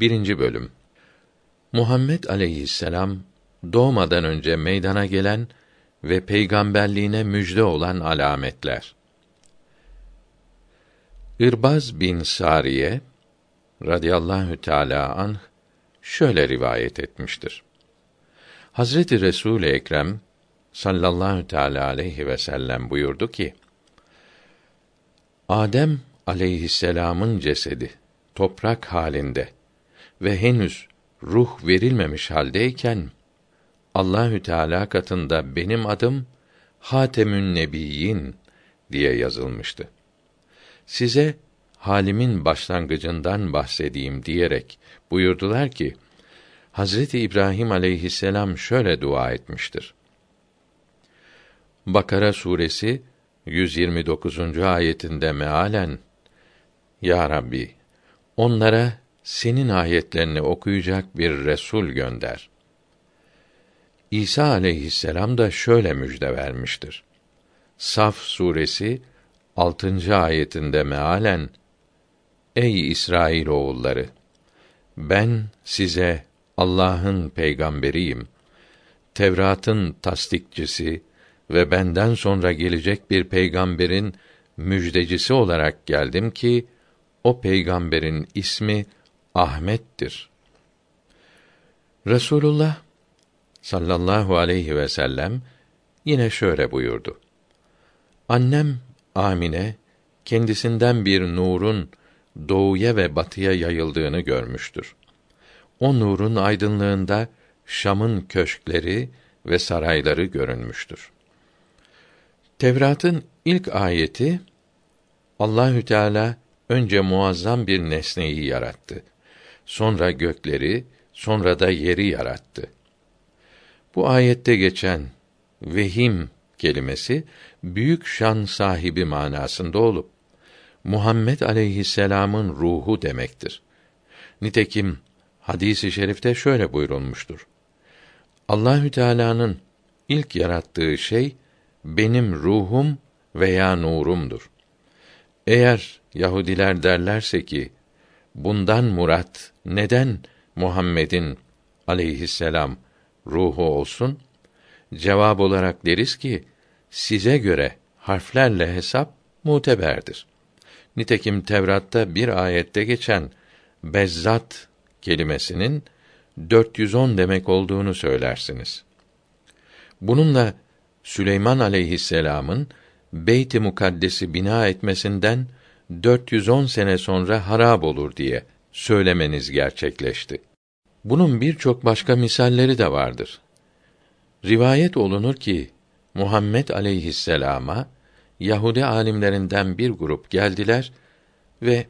Birinci bölüm. Muhammed aleyhisselam doğmadan önce meydana gelen ve peygamberliğine müjde olan alametler. İrbaz bin Sariye radıyallahu teala anh şöyle rivayet etmiştir. Hazreti Resul Ekrem sallallahu teala aleyhi ve sellem buyurdu ki: Adem aleyhisselam'ın cesedi toprak halinde ve henüz ruh verilmemiş haldeyken Allahü Teala katında benim adım Hatemün Nebiyyin diye yazılmıştı. Size halimin başlangıcından bahsedeyim diyerek buyurdular ki Hazreti İbrahim aleyhisselam şöyle dua etmiştir. Bakara suresi 129. ayetinde mealen Ya Rabbi onlara senin ayetlerini okuyacak bir resul gönder. İsa aleyhisselam da şöyle müjde vermiştir. Saf suresi 6. ayetinde mealen Ey İsrail oğulları ben size Allah'ın peygamberiyim. Tevrat'ın tasdikçisi ve benden sonra gelecek bir peygamberin müjdecisi olarak geldim ki o peygamberin ismi Ahmet'tir. Resulullah sallallahu aleyhi ve sellem yine şöyle buyurdu. Annem Amine kendisinden bir nurun doğuya ve batıya yayıldığını görmüştür. O nurun aydınlığında Şam'ın köşkleri ve sarayları görünmüştür. Tevrat'ın ilk ayeti Allahü Teala önce muazzam bir nesneyi yarattı. Sonra gökleri, sonra da yeri yarattı. Bu ayette geçen vehim kelimesi büyük şan sahibi manasında olup Muhammed aleyhisselam'ın ruhu demektir. Nitekim hadisi şerifte şöyle buyurulmuştur. Allahü Teala'nın ilk yarattığı şey benim ruhum veya nurumdur. Eğer Yahudiler derlerse ki bundan murat neden Muhammed'in aleyhisselam ruhu olsun? Cevap olarak deriz ki size göre harflerle hesap muteberdir. Nitekim Tevrat'ta bir ayette geçen bezzat kelimesinin 410 demek olduğunu söylersiniz. Bununla Süleyman aleyhisselam'ın Beyt-i Mukaddes'i bina etmesinden 410 sene sonra harab olur diye söylemeniz gerçekleşti. Bunun birçok başka misalleri de vardır. Rivayet olunur ki Muhammed aleyhisselama Yahudi alimlerinden bir grup geldiler ve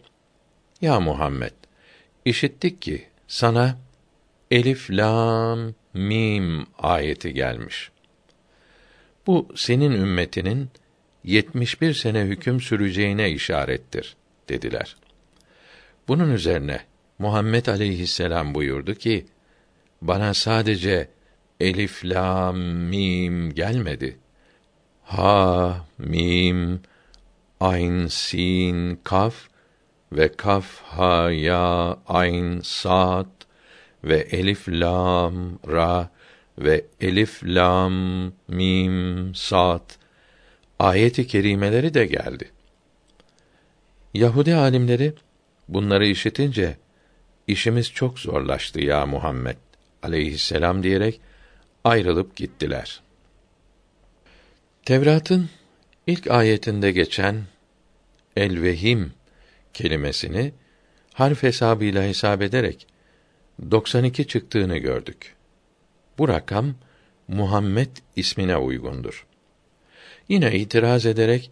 ya Muhammed işittik ki sana Elif lam mim ayeti gelmiş. Bu senin ümmetinin 71 sene hüküm süreceğine işarettir dediler. Bunun üzerine Muhammed aleyhisselam buyurdu ki bana sadece elif lam mim gelmedi. Ha mim ayn sin kaf ve kaf ha ya ayn sad ve elif lam ra ve elif lam mim sad ayeti kerimeleri de geldi. Yahudi alimleri bunları işitince işimiz çok zorlaştı ya Muhammed aleyhisselam diyerek ayrılıp gittiler. Tevrat'ın ilk ayetinde geçen el-vehim kelimesini harf hesabıyla hesap ederek 92 çıktığını gördük. Bu rakam Muhammed ismine uygundur. Yine itiraz ederek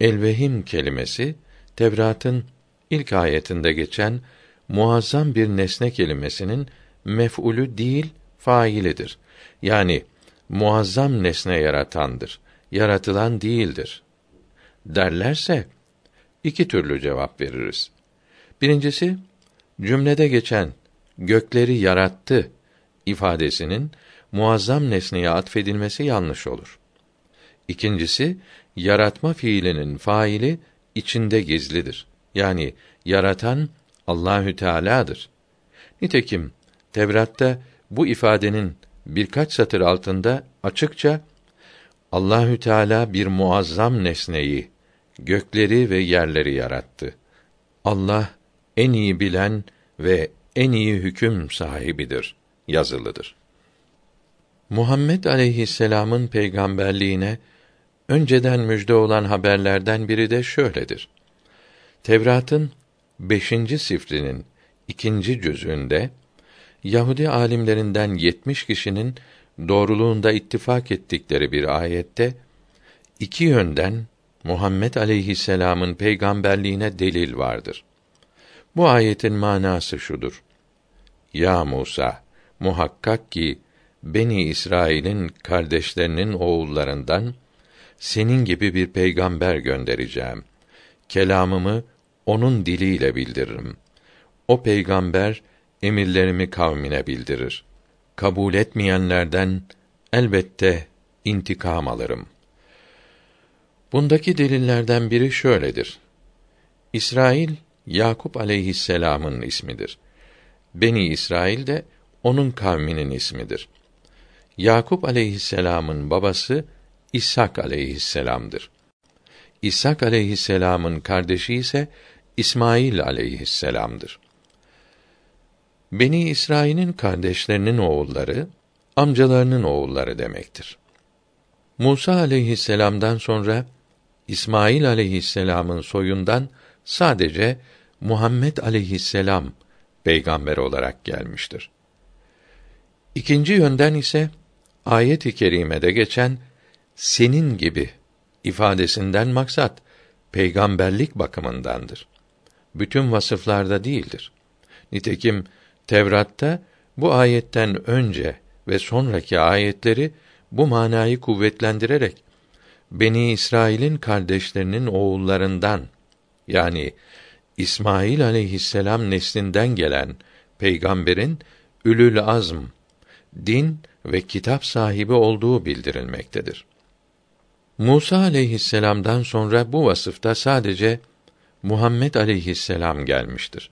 elvehim kelimesi Tevrat'ın ilk ayetinde geçen muazzam bir nesne kelimesinin mef'ulü değil failidir. Yani muazzam nesne yaratandır. Yaratılan değildir. Derlerse iki türlü cevap veririz. Birincisi cümlede geçen gökleri yarattı ifadesinin muazzam nesneye atfedilmesi yanlış olur. İkincisi yaratma fiilinin faili içinde gizlidir. Yani yaratan Allahü Teala'dır. Nitekim Tevrat'ta bu ifadenin birkaç satır altında açıkça Allahü Teala bir muazzam nesneyi, gökleri ve yerleri yarattı. Allah en iyi bilen ve en iyi hüküm sahibidir yazılıdır. Muhammed aleyhisselam'ın peygamberliğine önceden müjde olan haberlerden biri de şöyledir. Tevrat'ın beşinci sifrinin ikinci cüzünde Yahudi alimlerinden yetmiş kişinin doğruluğunda ittifak ettikleri bir ayette iki yönden Muhammed aleyhisselam'ın peygamberliğine delil vardır. Bu ayetin manası şudur. Ya Musa, muhakkak ki Beni İsrail'in kardeşlerinin oğullarından senin gibi bir peygamber göndereceğim. Kelamımı onun diliyle bildiririm. O peygamber emirlerimi kavmine bildirir. Kabul etmeyenlerden elbette intikam alırım. Bundaki delillerden biri şöyledir. İsrail Yakup aleyhisselam'ın ismidir. Beni İsrail de onun kavminin ismidir. Yakup aleyhisselam'ın babası İshak aleyhisselam'dır. İshak aleyhisselam'ın kardeşi ise İsmail aleyhisselam'dır. Beni İsrail'in kardeşlerinin oğulları amcalarının oğulları demektir. Musa aleyhisselam'dan sonra İsmail aleyhisselam'ın soyundan sadece Muhammed aleyhisselam peygamber olarak gelmiştir. İkinci yönden ise ayet-i kerimede geçen senin gibi ifadesinden maksat peygamberlik bakımındandır. Bütün vasıflarda değildir. Nitekim Tevrat'ta bu ayetten önce ve sonraki ayetleri bu manayı kuvvetlendirerek Beni İsrail'in kardeşlerinin oğullarından yani İsmail aleyhisselam neslinden gelen peygamberin ülül azm, din ve kitap sahibi olduğu bildirilmektedir. Musa aleyhisselam'dan sonra bu vasıfta sadece Muhammed aleyhisselam gelmiştir.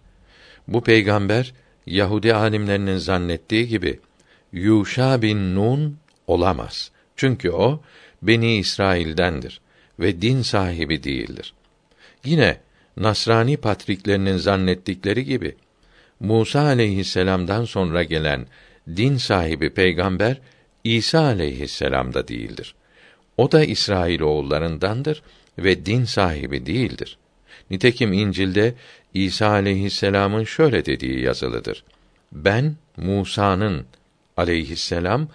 Bu peygamber Yahudi alimlerinin zannettiği gibi Yuşa bin Nun olamaz. Çünkü o Beni İsrail'dendir ve din sahibi değildir. Yine Nasrani patriklerinin zannettikleri gibi Musa aleyhisselam'dan sonra gelen din sahibi peygamber İsa aleyhisselam da değildir. O da İsrail oğullarındandır ve din sahibi değildir. Nitekim İncil'de İsa aleyhisselam'ın şöyle dediği yazılıdır. Ben Musa'nın aleyhisselam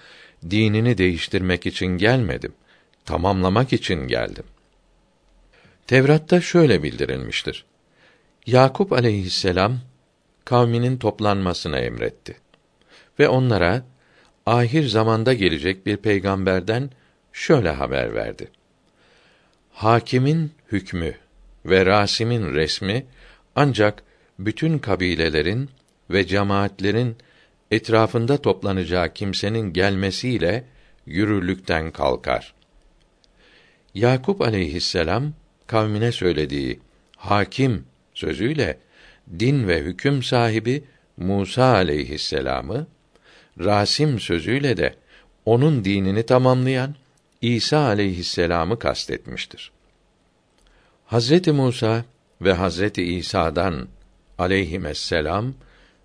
dinini değiştirmek için gelmedim. Tamamlamak için geldim. Tevrat'ta şöyle bildirilmiştir. Yakup aleyhisselam kavminin toplanmasına emretti ve onlara ahir zamanda gelecek bir peygamberden şöyle haber verdi. Hakimin hükmü ve rasimin resmi ancak bütün kabilelerin ve cemaatlerin etrafında toplanacağı kimsenin gelmesiyle yürürlükten kalkar. Yakup aleyhisselam kavmine söylediği hakim sözüyle din ve hüküm sahibi Musa aleyhisselamı Rasim sözüyle de onun dinini tamamlayan İsa aleyhisselamı kastetmiştir. Hazreti Musa ve Hazreti İsa'dan aleyhisselam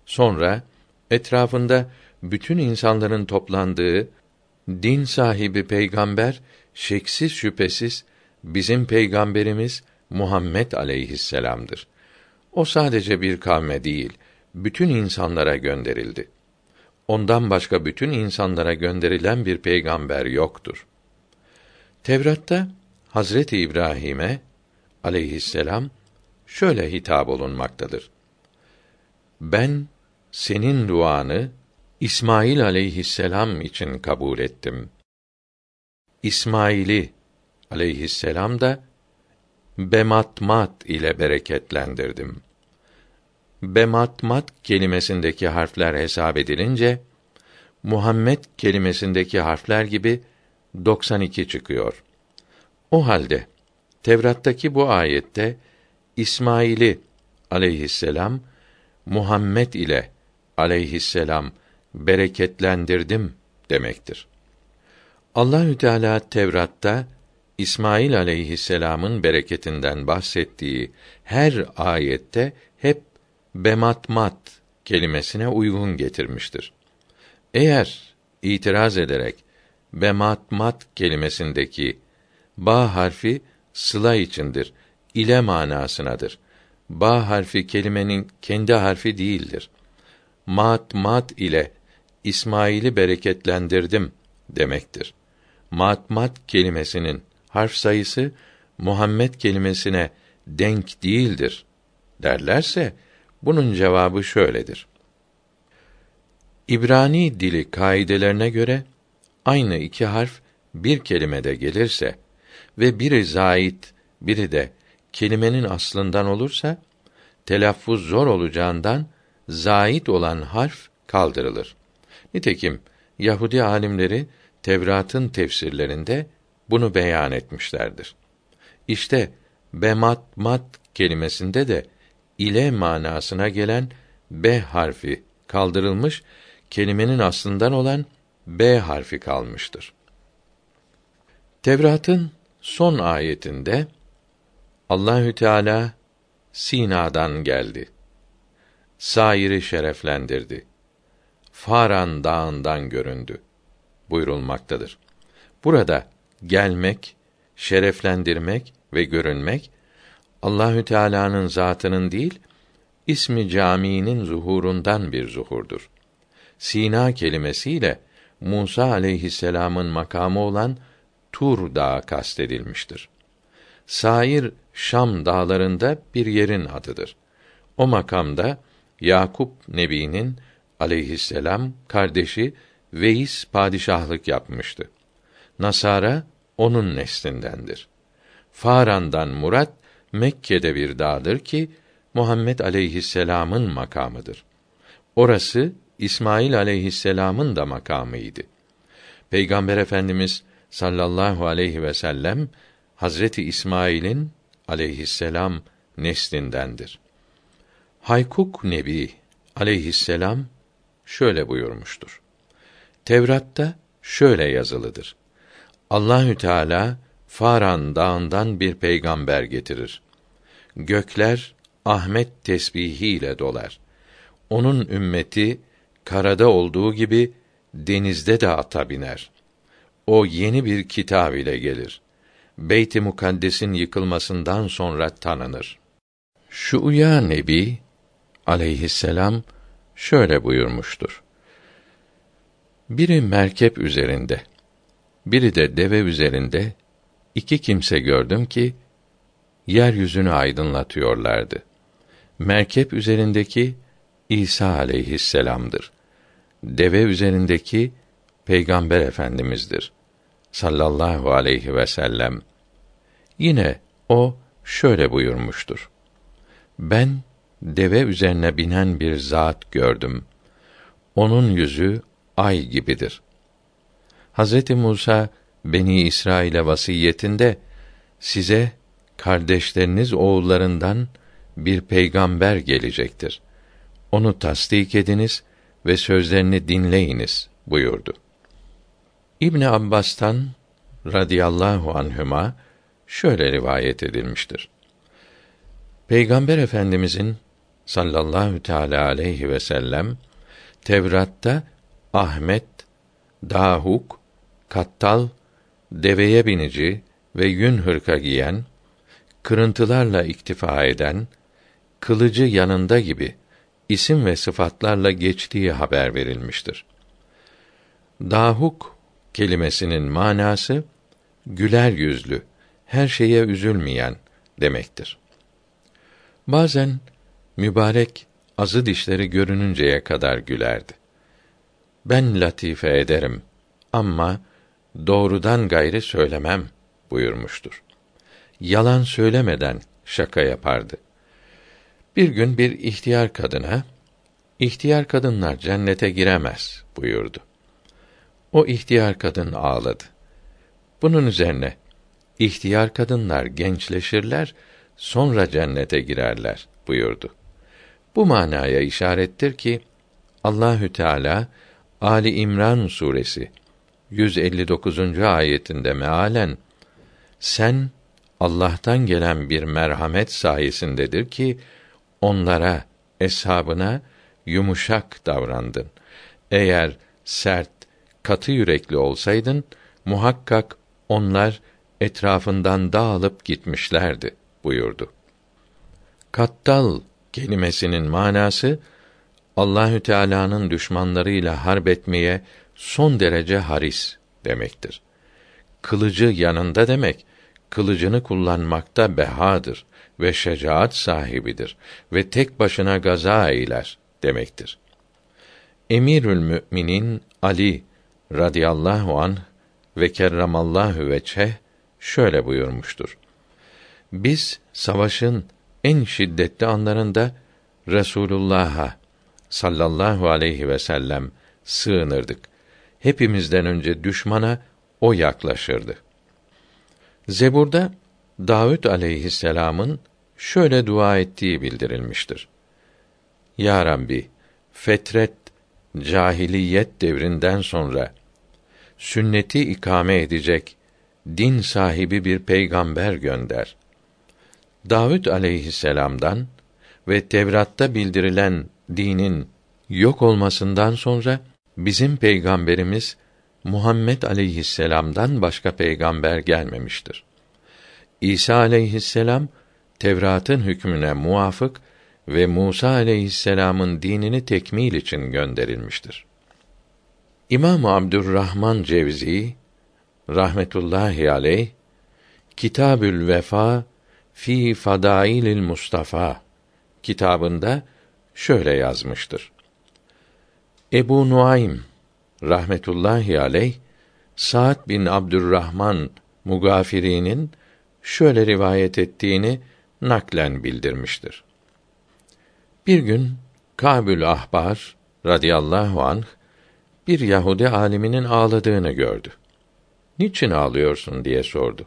sonra etrafında bütün insanların toplandığı din sahibi peygamber şeksiz şüphesiz bizim peygamberimiz Muhammed aleyhisselam'dır. O sadece bir kavme değil, bütün insanlara gönderildi. Ondan başka bütün insanlara gönderilen bir peygamber yoktur. Tevrat'ta Hazreti İbrahim'e aleyhisselam şöyle hitap olunmaktadır. Ben senin duanı İsmail aleyhisselam için kabul ettim. İsmail'i aleyhisselam da bematmat ile bereketlendirdim. Bematmat kelimesindeki harfler hesap edilince Muhammed kelimesindeki harfler gibi 92 çıkıyor. O halde Tevrat'taki bu ayette İsmail'i aleyhisselam Muhammed ile aleyhisselam bereketlendirdim demektir. Allahü Teala Tevrat'ta İsmail aleyhisselamın bereketinden bahsettiği her ayette hep bematmat kelimesine uygun getirmiştir. Eğer itiraz ederek bematmat kelimesindeki ba harfi sıla içindir, ile manasınadır. Ba harfi kelimenin kendi harfi değildir. Mat mat ile İsmail'i bereketlendirdim demektir. Mat mat kelimesinin harf sayısı Muhammed kelimesine denk değildir derlerse bunun cevabı şöyledir. İbrani dili kaidelerine göre aynı iki harf bir kelimede gelirse ve biri zait, biri de kelimenin aslından olursa telaffuz zor olacağından zait olan harf kaldırılır. Nitekim Yahudi alimleri Tevrat'ın tefsirlerinde bunu beyan etmişlerdir. İşte bemat mat kelimesinde de ile manasına gelen b harfi kaldırılmış, kelimenin aslından olan b harfi kalmıştır. Tevrat'ın son ayetinde Allahü Teala Sina'dan geldi. Sairi şereflendirdi. Faran dağından göründü buyurulmaktadır. Burada gelmek, şereflendirmek ve görünmek Allahü Teala'nın zatının değil, ismi caminin zuhurundan bir zuhurdur. Sina kelimesiyle Musa aleyhisselamın makamı olan Tur Dağı kastedilmiştir. Sair Şam dağlarında bir yerin adıdır. O makamda Yakup Nebi'nin aleyhisselam kardeşi Veys padişahlık yapmıştı. Nasara onun neslindendir. Faran'dan murat Mekke'de bir dağdır ki Muhammed aleyhisselam'ın makamıdır. Orası İsmail aleyhisselam'ın da makamıydı. Peygamber Efendimiz sallallahu aleyhi ve sellem Hazreti İsmail'in aleyhisselam neslindendir. Haykuk Nebi aleyhisselam şöyle buyurmuştur. Tevrat'ta şöyle yazılıdır. Allahü Teala Faran dağından bir peygamber getirir. Gökler Ahmet tesbihiyle dolar. Onun ümmeti karada olduğu gibi denizde de ata biner. O yeni bir kitap ile gelir. Beyt-i Mukaddes'in yıkılmasından sonra tanınır. Şu uya Nebi aleyhisselam şöyle buyurmuştur. Biri merkep üzerinde, biri de deve üzerinde iki kimse gördüm ki yeryüzünü aydınlatıyorlardı. Merkep üzerindeki İsa aleyhisselam'dır. Deve üzerindeki Peygamber Efendimiz'dir. Sallallahu aleyhi ve sellem. Yine o şöyle buyurmuştur. Ben deve üzerine binen bir zat gördüm. Onun yüzü ay gibidir. Hazreti Musa Beni İsrail'e vasiyetinde size kardeşleriniz oğullarından bir peygamber gelecektir. Onu tasdik ediniz ve sözlerini dinleyiniz buyurdu. İbn Abbas'tan radıyallahu anhüma şöyle rivayet edilmiştir. Peygamber Efendimizin sallallahu teala aleyhi ve sellem Tevrat'ta Ahmet, Dahuk, Kattal, deveye binici ve yün hırka giyen, kırıntılarla iktifa eden, kılıcı yanında gibi isim ve sıfatlarla geçtiği haber verilmiştir. Dahuk kelimesinin manası güler yüzlü, her şeye üzülmeyen demektir. Bazen mübarek azı dişleri görününceye kadar gülerdi. Ben latife ederim ama doğrudan gayri söylemem buyurmuştur. Yalan söylemeden şaka yapardı. Bir gün bir ihtiyar kadına ihtiyar kadınlar cennete giremez buyurdu. O ihtiyar kadın ağladı. Bunun üzerine ihtiyar kadınlar gençleşirler, sonra cennete girerler buyurdu. Bu manaya işarettir ki Allahü Teala Ali İmran suresi 159. ayetinde mealen sen Allah'tan gelen bir merhamet sayesindedir ki onlara, eshabına yumuşak davrandın. Eğer sert, katı yürekli olsaydın muhakkak onlar etrafından dağılıp gitmişlerdi buyurdu. Kattal kelimesinin manası Allahü Teala'nın düşmanlarıyla harp etmeye son derece haris demektir. Kılıcı yanında demek, kılıcını kullanmakta behadır ve şecaat sahibidir ve tek başına gaza eyler demektir. Emirül Müminin Ali radıyallahu an ve kerramallahu veçhe şöyle buyurmuştur. Biz savaşın en şiddetli anlarında Resulullah'a sallallahu aleyhi ve sellem sığınırdık. Hepimizden önce düşmana o yaklaşırdı. Zebur'da Davud aleyhisselam'ın şöyle dua ettiği bildirilmiştir. Ya Rabbi, fetret, cahiliyet devrinden sonra sünneti ikame edecek din sahibi bir peygamber gönder. Davud aleyhisselam'dan ve Tevrat'ta bildirilen dinin yok olmasından sonra bizim peygamberimiz Muhammed aleyhisselam'dan başka peygamber gelmemiştir. İsa aleyhisselam Tevrat'ın hükmüne muvafık ve Musa aleyhisselam'ın dinini tekmil için gönderilmiştir. İmam Abdurrahman Cevzi rahmetullahi aleyh Kitabül Vefa fi Fadailil Mustafa kitabında şöyle yazmıştır. Ebu Nuaym rahmetullahi aleyh Sa'd bin Abdurrahman Mugafiri'nin şöyle rivayet ettiğini naklen bildirmiştir. Bir gün Kabül Ahbar radıyallahu anh bir Yahudi aliminin ağladığını gördü. Niçin ağlıyorsun diye sordu.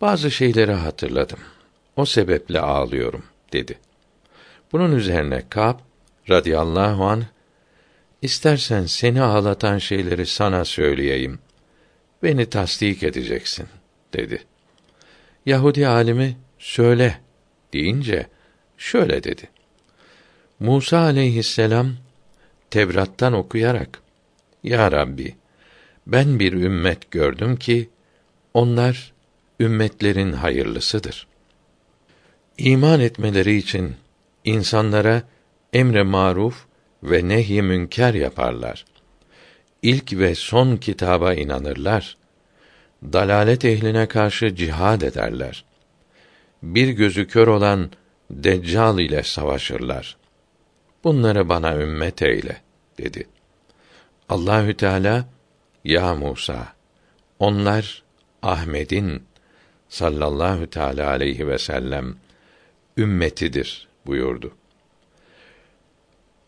Bazı şeyleri hatırladım. O sebeple ağlıyorum dedi. Bunun üzerine Kab radıyallahu anh İstersen seni ağlatan şeyleri sana söyleyeyim. Beni tasdik edeceksin, dedi. Yahudi alimi, söyle, deyince, şöyle dedi. Musa aleyhisselam, Tevrat'tan okuyarak, Ya Rabbi, ben bir ümmet gördüm ki, onlar, ümmetlerin hayırlısıdır. İman etmeleri için, insanlara, emre maruf ve nehy münker yaparlar. İlk ve son kitaba inanırlar. Dalalet ehline karşı cihad ederler. Bir gözü kör olan Deccal ile savaşırlar. Bunları bana ümmet eyle dedi. Allahü Teala ya Musa onlar Ahmed'in sallallahu teala aleyhi ve sellem ümmetidir buyurdu.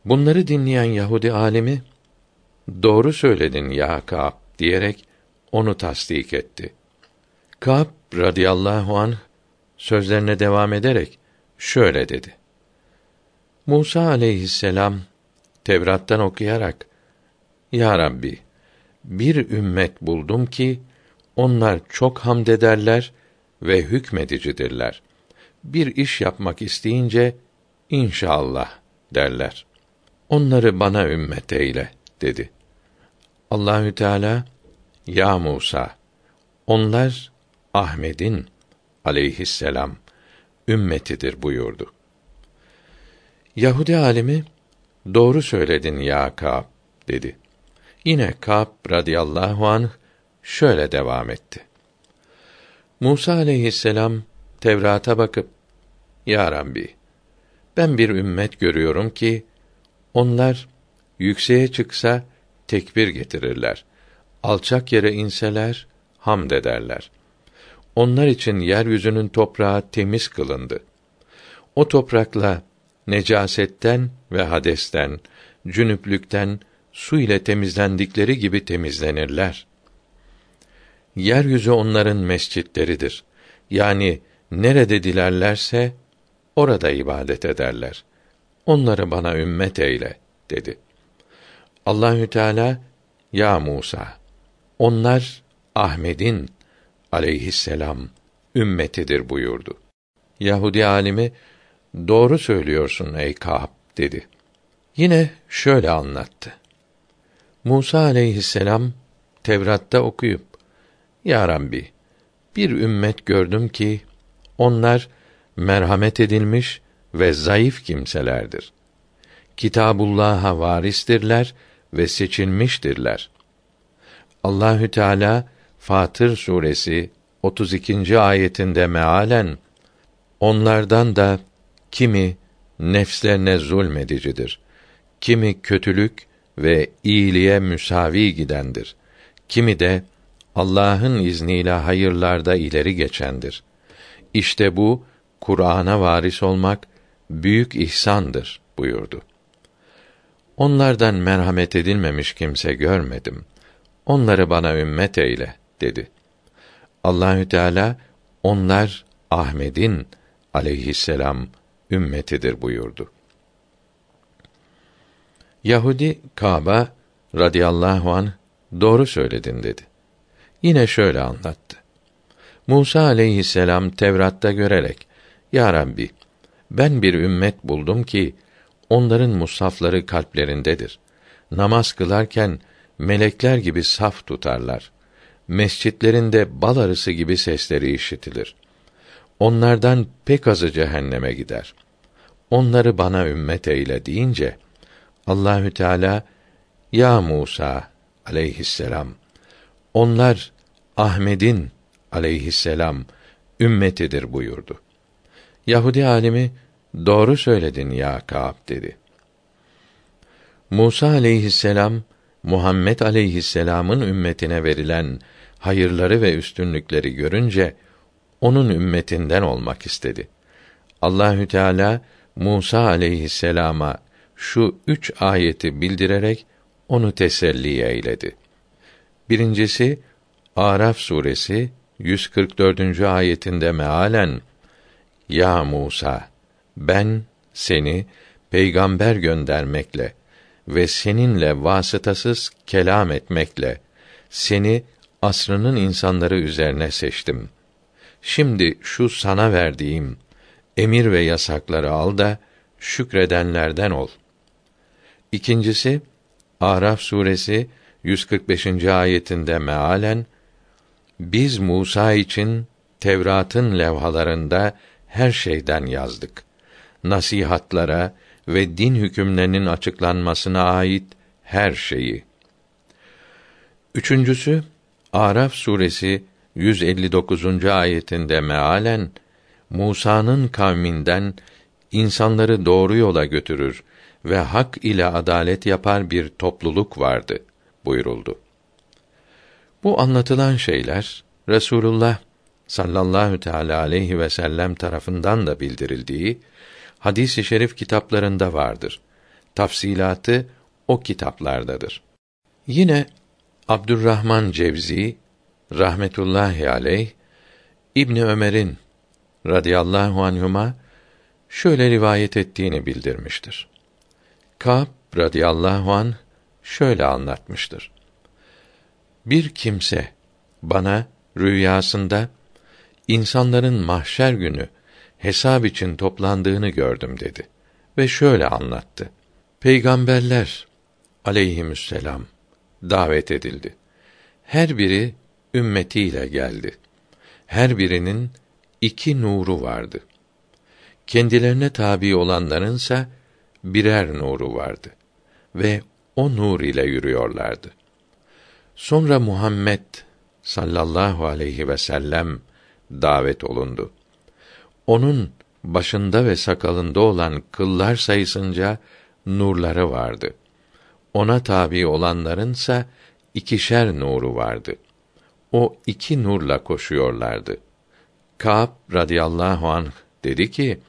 Bunları dinleyen Yahudi alimi doğru söyledin ya Kâb diyerek onu tasdik etti. Kâb radıyallahu anh sözlerine devam ederek şöyle dedi. Musa aleyhisselam Tevrat'tan okuyarak Ya Rabbi bir ümmet buldum ki onlar çok hamd ederler ve hükmedicidirler. Bir iş yapmak isteyince inşallah derler. Onları bana ümmet eyle dedi. Allahü Teala ya Musa onlar Ahmed'in aleyhisselam ümmetidir buyurdu. Yahudi alimi doğru söyledin ya Kâb dedi. Yine Kâb radıyallahu anh şöyle devam etti. Musa aleyhisselam Tevrat'a bakıp Ya Rabbi ben bir ümmet görüyorum ki onlar yükseğe çıksa tekbir getirirler. Alçak yere inseler hamd ederler. Onlar için yeryüzünün toprağı temiz kılındı. O toprakla necasetten ve hadesten, cünüplükten su ile temizlendikleri gibi temizlenirler. Yeryüzü onların mescitleridir. Yani nerede dilerlerse orada ibadet ederler. Onları bana ümmet eyle dedi. Allahü Teala ya Musa onlar Ahmed'in aleyhisselam ümmetidir buyurdu. Yahudi alimi doğru söylüyorsun ey Kâb dedi. Yine şöyle anlattı. Musa aleyhisselam Tevrat'ta okuyup Ya Rabbi bir ümmet gördüm ki onlar merhamet edilmiş ve zayıf kimselerdir. Kitabullah'a varistirler ve seçilmiştirler. Allahü Teala Fatır suresi 32. ayetinde mealen onlardan da kimi nefslerine zulmedicidir. Kimi kötülük ve iyiliğe müsavi gidendir. Kimi de Allah'ın izniyle hayırlarda ileri geçendir. İşte bu Kur'an'a varis olmak büyük ihsandır buyurdu. Onlardan merhamet edilmemiş kimse görmedim. Onları bana ümmet eyle dedi. Allahü Teala onlar Ahmed'in aleyhisselam ümmetidir buyurdu. Yahudi Kaba radıyallahu an doğru söyledin dedi. Yine şöyle anlattı. Musa aleyhisselam Tevrat'ta görerek Ya Rabbi ben bir ümmet buldum ki onların musafları kalplerindedir. Namaz kılarken melekler gibi saf tutarlar. Mescitlerinde bal arısı gibi sesleri işitilir. Onlardan pek azı cehenneme gider. Onları bana ümmet eyle deyince Allahü Teala ya Musa aleyhisselam onlar Ahmed'in aleyhisselam ümmetidir buyurdu. Yahudi alimi doğru söyledin ya Kâb dedi. Musa aleyhisselam Muhammed aleyhisselam'ın ümmetine verilen hayırları ve üstünlükleri görünce onun ümmetinden olmak istedi. Allahü Teala Musa aleyhisselama şu üç ayeti bildirerek onu teselli eyledi. Birincisi Araf suresi 144. ayetinde mealen Ya Musa ben seni peygamber göndermekle ve seninle vasıtasız kelam etmekle seni asrının insanları üzerine seçtim. Şimdi şu sana verdiğim emir ve yasakları al da şükredenlerden ol. İkincisi Araf suresi 145. ayetinde mealen biz Musa için Tevrat'ın levhalarında her şeyden yazdık. Nasihatlara ve din hükümlerinin açıklanmasına ait her şeyi. Üçüncüsü Araf suresi 159. ayetinde mealen Musa'nın kavminden insanları doğru yola götürür ve hak ile adalet yapar bir topluluk vardı buyuruldu. Bu anlatılan şeyler Resulullah sallallahu teala aleyhi ve sellem tarafından da bildirildiği hadis-i şerif kitaplarında vardır. Tafsilatı o kitaplardadır. Yine Abdurrahman Cevzi rahmetullahi aleyh İbni Ömer'in radıyallahu anhuma şöyle rivayet ettiğini bildirmiştir. Kâb radıyallahu an şöyle anlatmıştır. Bir kimse bana rüyasında insanların mahşer günü hesap için toplandığını gördüm dedi ve şöyle anlattı. Peygamberler aleyhisselam davet edildi. Her biri ümmetiyle geldi. Her birinin iki nuru vardı. Kendilerine tabi olanlarınsa birer nuru vardı ve o nur ile yürüyorlardı. Sonra Muhammed sallallahu aleyhi ve sellem davet olundu. Onun başında ve sakalında olan kıllar sayısınca nurları vardı. Ona tabi olanlarınsa ikişer nuru vardı. O iki nurla koşuyorlardı. Kâb radıyallahu anh dedi ki,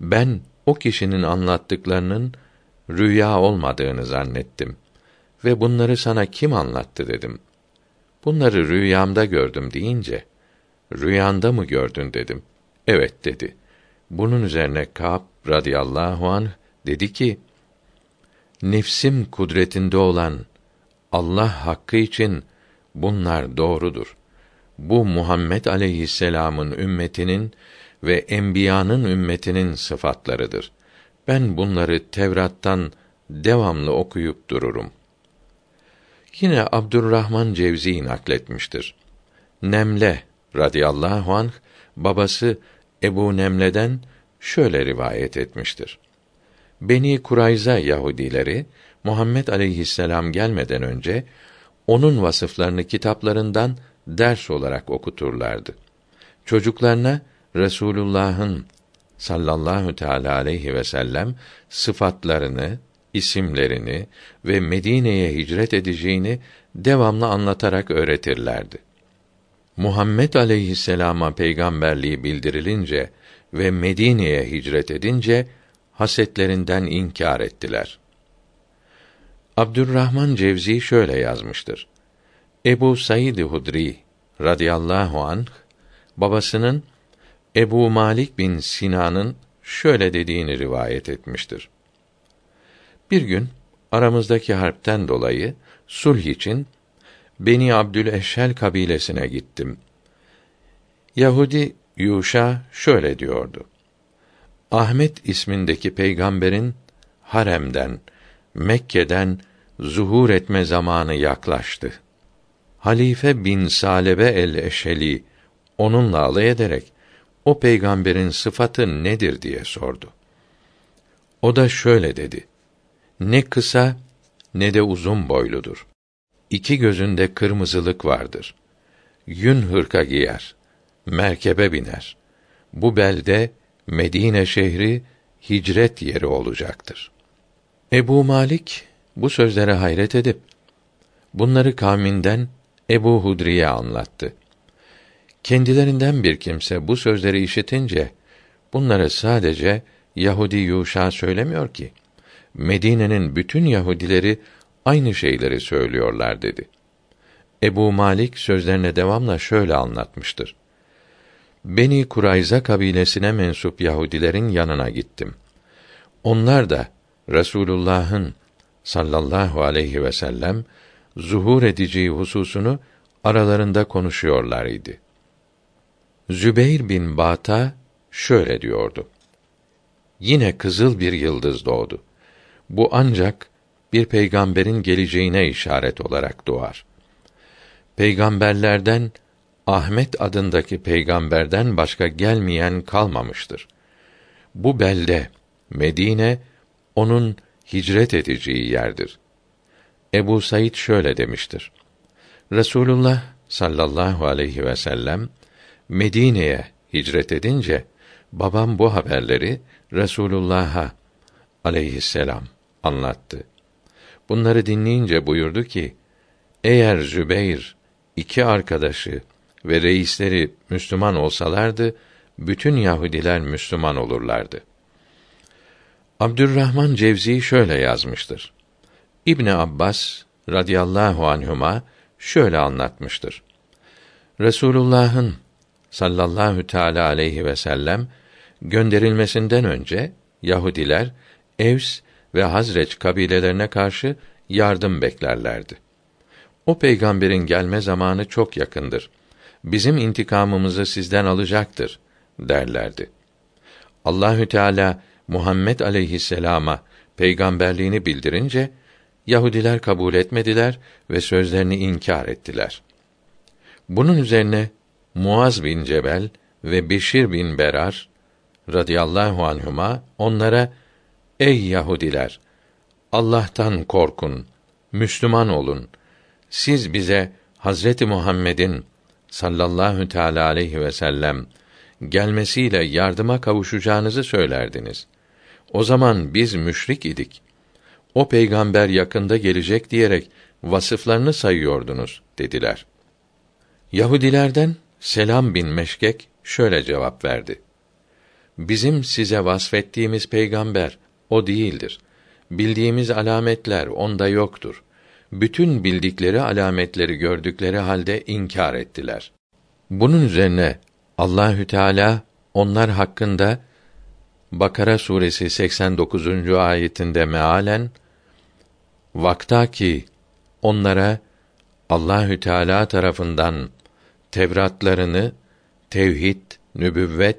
ben o kişinin anlattıklarının rüya olmadığını zannettim ve bunları sana kim anlattı dedim. Bunları rüyamda gördüm deyince, rüyanda mı gördün dedim. Evet dedi. Bunun üzerine Kâb radıyallahu anh dedi ki, nefsim kudretinde olan Allah hakkı için bunlar doğrudur. Bu Muhammed aleyhisselam'ın ümmetinin ve enbiyanın ümmetinin sıfatlarıdır. Ben bunları Tevrat'tan devamlı okuyup dururum. Yine Abdurrahman Cevzi nakletmiştir. Nemle radıyallahu anh babası Ebu Nemle'den şöyle rivayet etmiştir. Beni Kurayza Yahudileri Muhammed aleyhisselam gelmeden önce onun vasıflarını kitaplarından ders olarak okuturlardı. Çocuklarına Resulullah'ın sallallahu teala aleyhi ve sellem sıfatlarını, isimlerini ve Medine'ye hicret edeceğini devamlı anlatarak öğretirlerdi. Muhammed aleyhisselama peygamberliği bildirilince ve Medine'ye hicret edince hasetlerinden inkar ettiler. Abdurrahman Cevzi şöyle yazmıştır. Ebu Said Hudri radıyallahu anh babasının Ebu Malik bin Sinan'ın şöyle dediğini rivayet etmiştir. Bir gün aramızdaki harpten dolayı sulh için Beni Abdüleşhel kabilesine gittim. Yahudi Yuşa şöyle diyordu. Ahmet ismindeki peygamberin haremden, Mekke'den zuhur etme zamanı yaklaştı. Halife bin Salebe el-Eşeli onunla alay ederek o peygamberin sıfatı nedir diye sordu. O da şöyle dedi: Ne kısa ne de uzun boyludur. İki gözünde kırmızılık vardır. Yün hırka giyer, merkebe biner. Bu belde Medine şehri hicret yeri olacaktır. Ebu Malik bu sözlere hayret edip bunları kavminden Ebu Hudri'ye anlattı. Kendilerinden bir kimse bu sözleri işitince bunları sadece Yahudi Yuşa söylemiyor ki Medine'nin bütün Yahudileri aynı şeyleri söylüyorlar dedi. Ebu Malik sözlerine devamla şöyle anlatmıştır. Beni Kurayza kabilesine mensup Yahudilerin yanına gittim. Onlar da Resulullah'ın sallallahu aleyhi ve sellem zuhur edeceği hususunu aralarında konuşuyorlar idi. Zübeyr bin Bata şöyle diyordu. Yine kızıl bir yıldız doğdu. Bu ancak bir peygamberin geleceğine işaret olarak doğar. Peygamberlerden Ahmet adındaki peygamberden başka gelmeyen kalmamıştır. Bu belde Medine onun hicret edeceği yerdir. Ebu Said şöyle demiştir. Resulullah sallallahu aleyhi ve sellem Medine'ye hicret edince babam bu haberleri Resulullah'a aleyhisselam anlattı. Bunları dinleyince buyurdu ki: Eğer Zübeyr iki arkadaşı ve reisleri Müslüman olsalardı, bütün Yahudiler Müslüman olurlardı. Abdurrahman Cevzi şöyle yazmıştır. İbn Abbas radıyallahu anhuma şöyle anlatmıştır. Resulullah'ın sallallahu teala aleyhi ve sellem gönderilmesinden önce Yahudiler Evs ve Hazreç kabilelerine karşı yardım beklerlerdi. O peygamberin gelme zamanı çok yakındır. Bizim intikamımızı sizden alacaktır derlerdi. Allahü Teala Muhammed aleyhisselama peygamberliğini bildirince Yahudiler kabul etmediler ve sözlerini inkar ettiler. Bunun üzerine Muaz bin Cebel ve Beşir bin Berar radıyallahu anhuma onlara ey Yahudiler Allah'tan korkun Müslüman olun siz bize Hazreti Muhammed'in sallallahu teala aleyhi ve sellem gelmesiyle yardıma kavuşacağınızı söylerdiniz. O zaman biz müşrik idik. O peygamber yakında gelecek diyerek vasıflarını sayıyordunuz dediler. Yahudilerden Selam bin Meşkek şöyle cevap verdi. Bizim size vasfettiğimiz peygamber o değildir. Bildiğimiz alametler onda yoktur. Bütün bildikleri alametleri gördükleri halde inkar ettiler. Bunun üzerine Allahü Teala onlar hakkında Bakara suresi 89. ayetinde mealen Vakta ki onlara Allahü Teala tarafından Tevratlarını tevhid, nübüvvet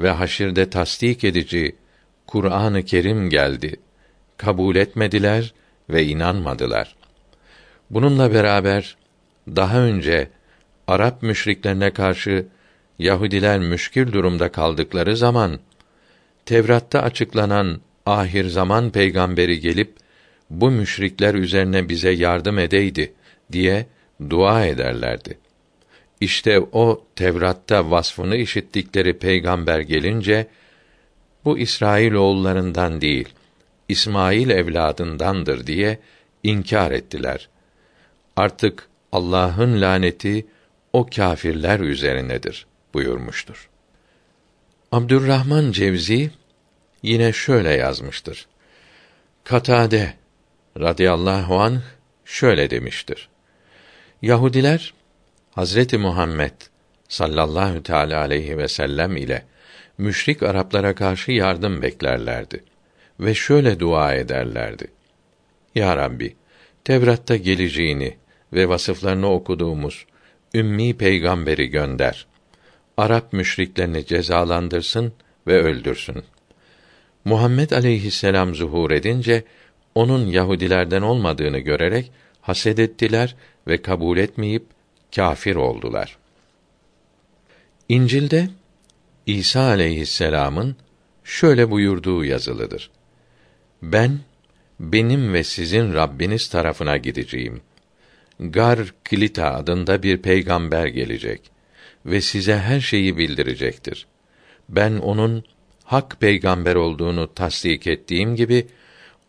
ve haşirde tasdik edici Kur'an-ı Kerim geldi. Kabul etmediler ve inanmadılar. Bununla beraber daha önce Arap müşriklerine karşı Yahudiler müşkül durumda kaldıkları zaman Tevrat'ta açıklanan ahir zaman peygamberi gelip bu müşrikler üzerine bize yardım edeydi diye dua ederlerdi. İşte o Tevrat'ta vasfını işittikleri peygamber gelince bu İsrail oğullarından değil, İsmail evladındandır diye inkar ettiler. Artık Allah'ın laneti o kâfirler üzerinedir buyurmuştur. Abdurrahman Cevzi yine şöyle yazmıştır. Katade radıyallahu anh şöyle demiştir. Yahudiler Hazreti Muhammed sallallahu teala aleyhi ve sellem ile müşrik Araplara karşı yardım beklerlerdi ve şöyle dua ederlerdi. Ya Rabbi, Tevrat'ta geleceğini ve vasıflarını okuduğumuz ümmi peygamberi gönder. Arap müşriklerini cezalandırsın ve öldürsün. Muhammed aleyhisselam zuhur edince onun Yahudilerden olmadığını görerek haset ettiler ve kabul etmeyip kâfir oldular. İncil'de İsa aleyhisselam'ın şöyle buyurduğu yazılıdır. Ben benim ve sizin Rabbiniz tarafına gideceğim. Gar Klita adında bir peygamber gelecek ve size her şeyi bildirecektir. Ben onun hak peygamber olduğunu tasdik ettiğim gibi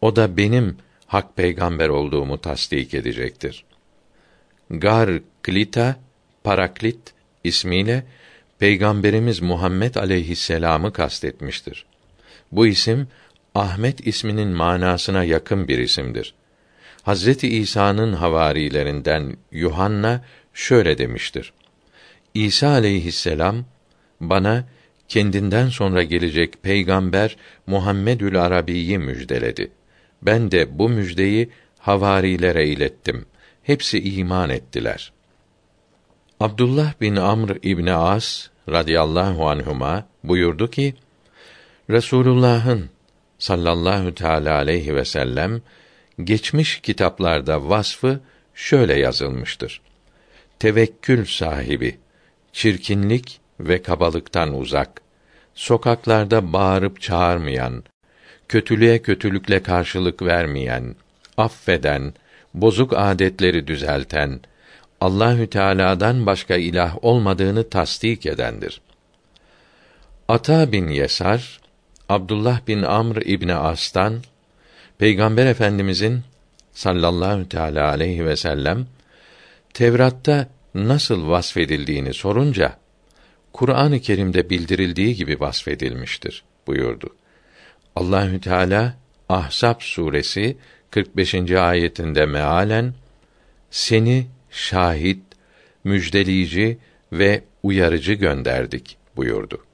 o da benim hak peygamber olduğumu tasdik edecektir. Gar Klita Paraklit ismiyle Peygamberimiz Muhammed aleyhisselam'ı kastetmiştir. Bu isim Ahmet isminin manasına yakın bir isimdir. Hazreti İsa'nın havarilerinden Yuhanna şöyle demiştir. İsa aleyhisselam bana kendinden sonra gelecek peygamber Muhammedül Arabi'yi müjdeledi. Ben de bu müjdeyi havarilere ilettim. Hepsi iman ettiler. Abdullah bin Amr İbni As radıyallahu anhuma buyurdu ki Resulullah'ın sallallahu teala aleyhi ve sellem geçmiş kitaplarda vasfı şöyle yazılmıştır. Tevekkül sahibi, çirkinlik ve kabalıktan uzak, sokaklarda bağırıp çağırmayan, kötülüğe kötülükle karşılık vermeyen, affeden, bozuk adetleri düzelten, Allahü Teala'dan başka ilah olmadığını tasdik edendir. Ata bin Yesar, Abdullah bin Amr İbni As'tan Peygamber Efendimizin sallallahu teala aleyhi ve sellem Tevrat'ta nasıl vasfedildiğini sorunca Kur'an-ı Kerim'de bildirildiği gibi vasfedilmiştir buyurdu. Allahü Teala Ahzab suresi 45. ayetinde mealen seni şahit, müjdeleyici ve uyarıcı gönderdik buyurdu.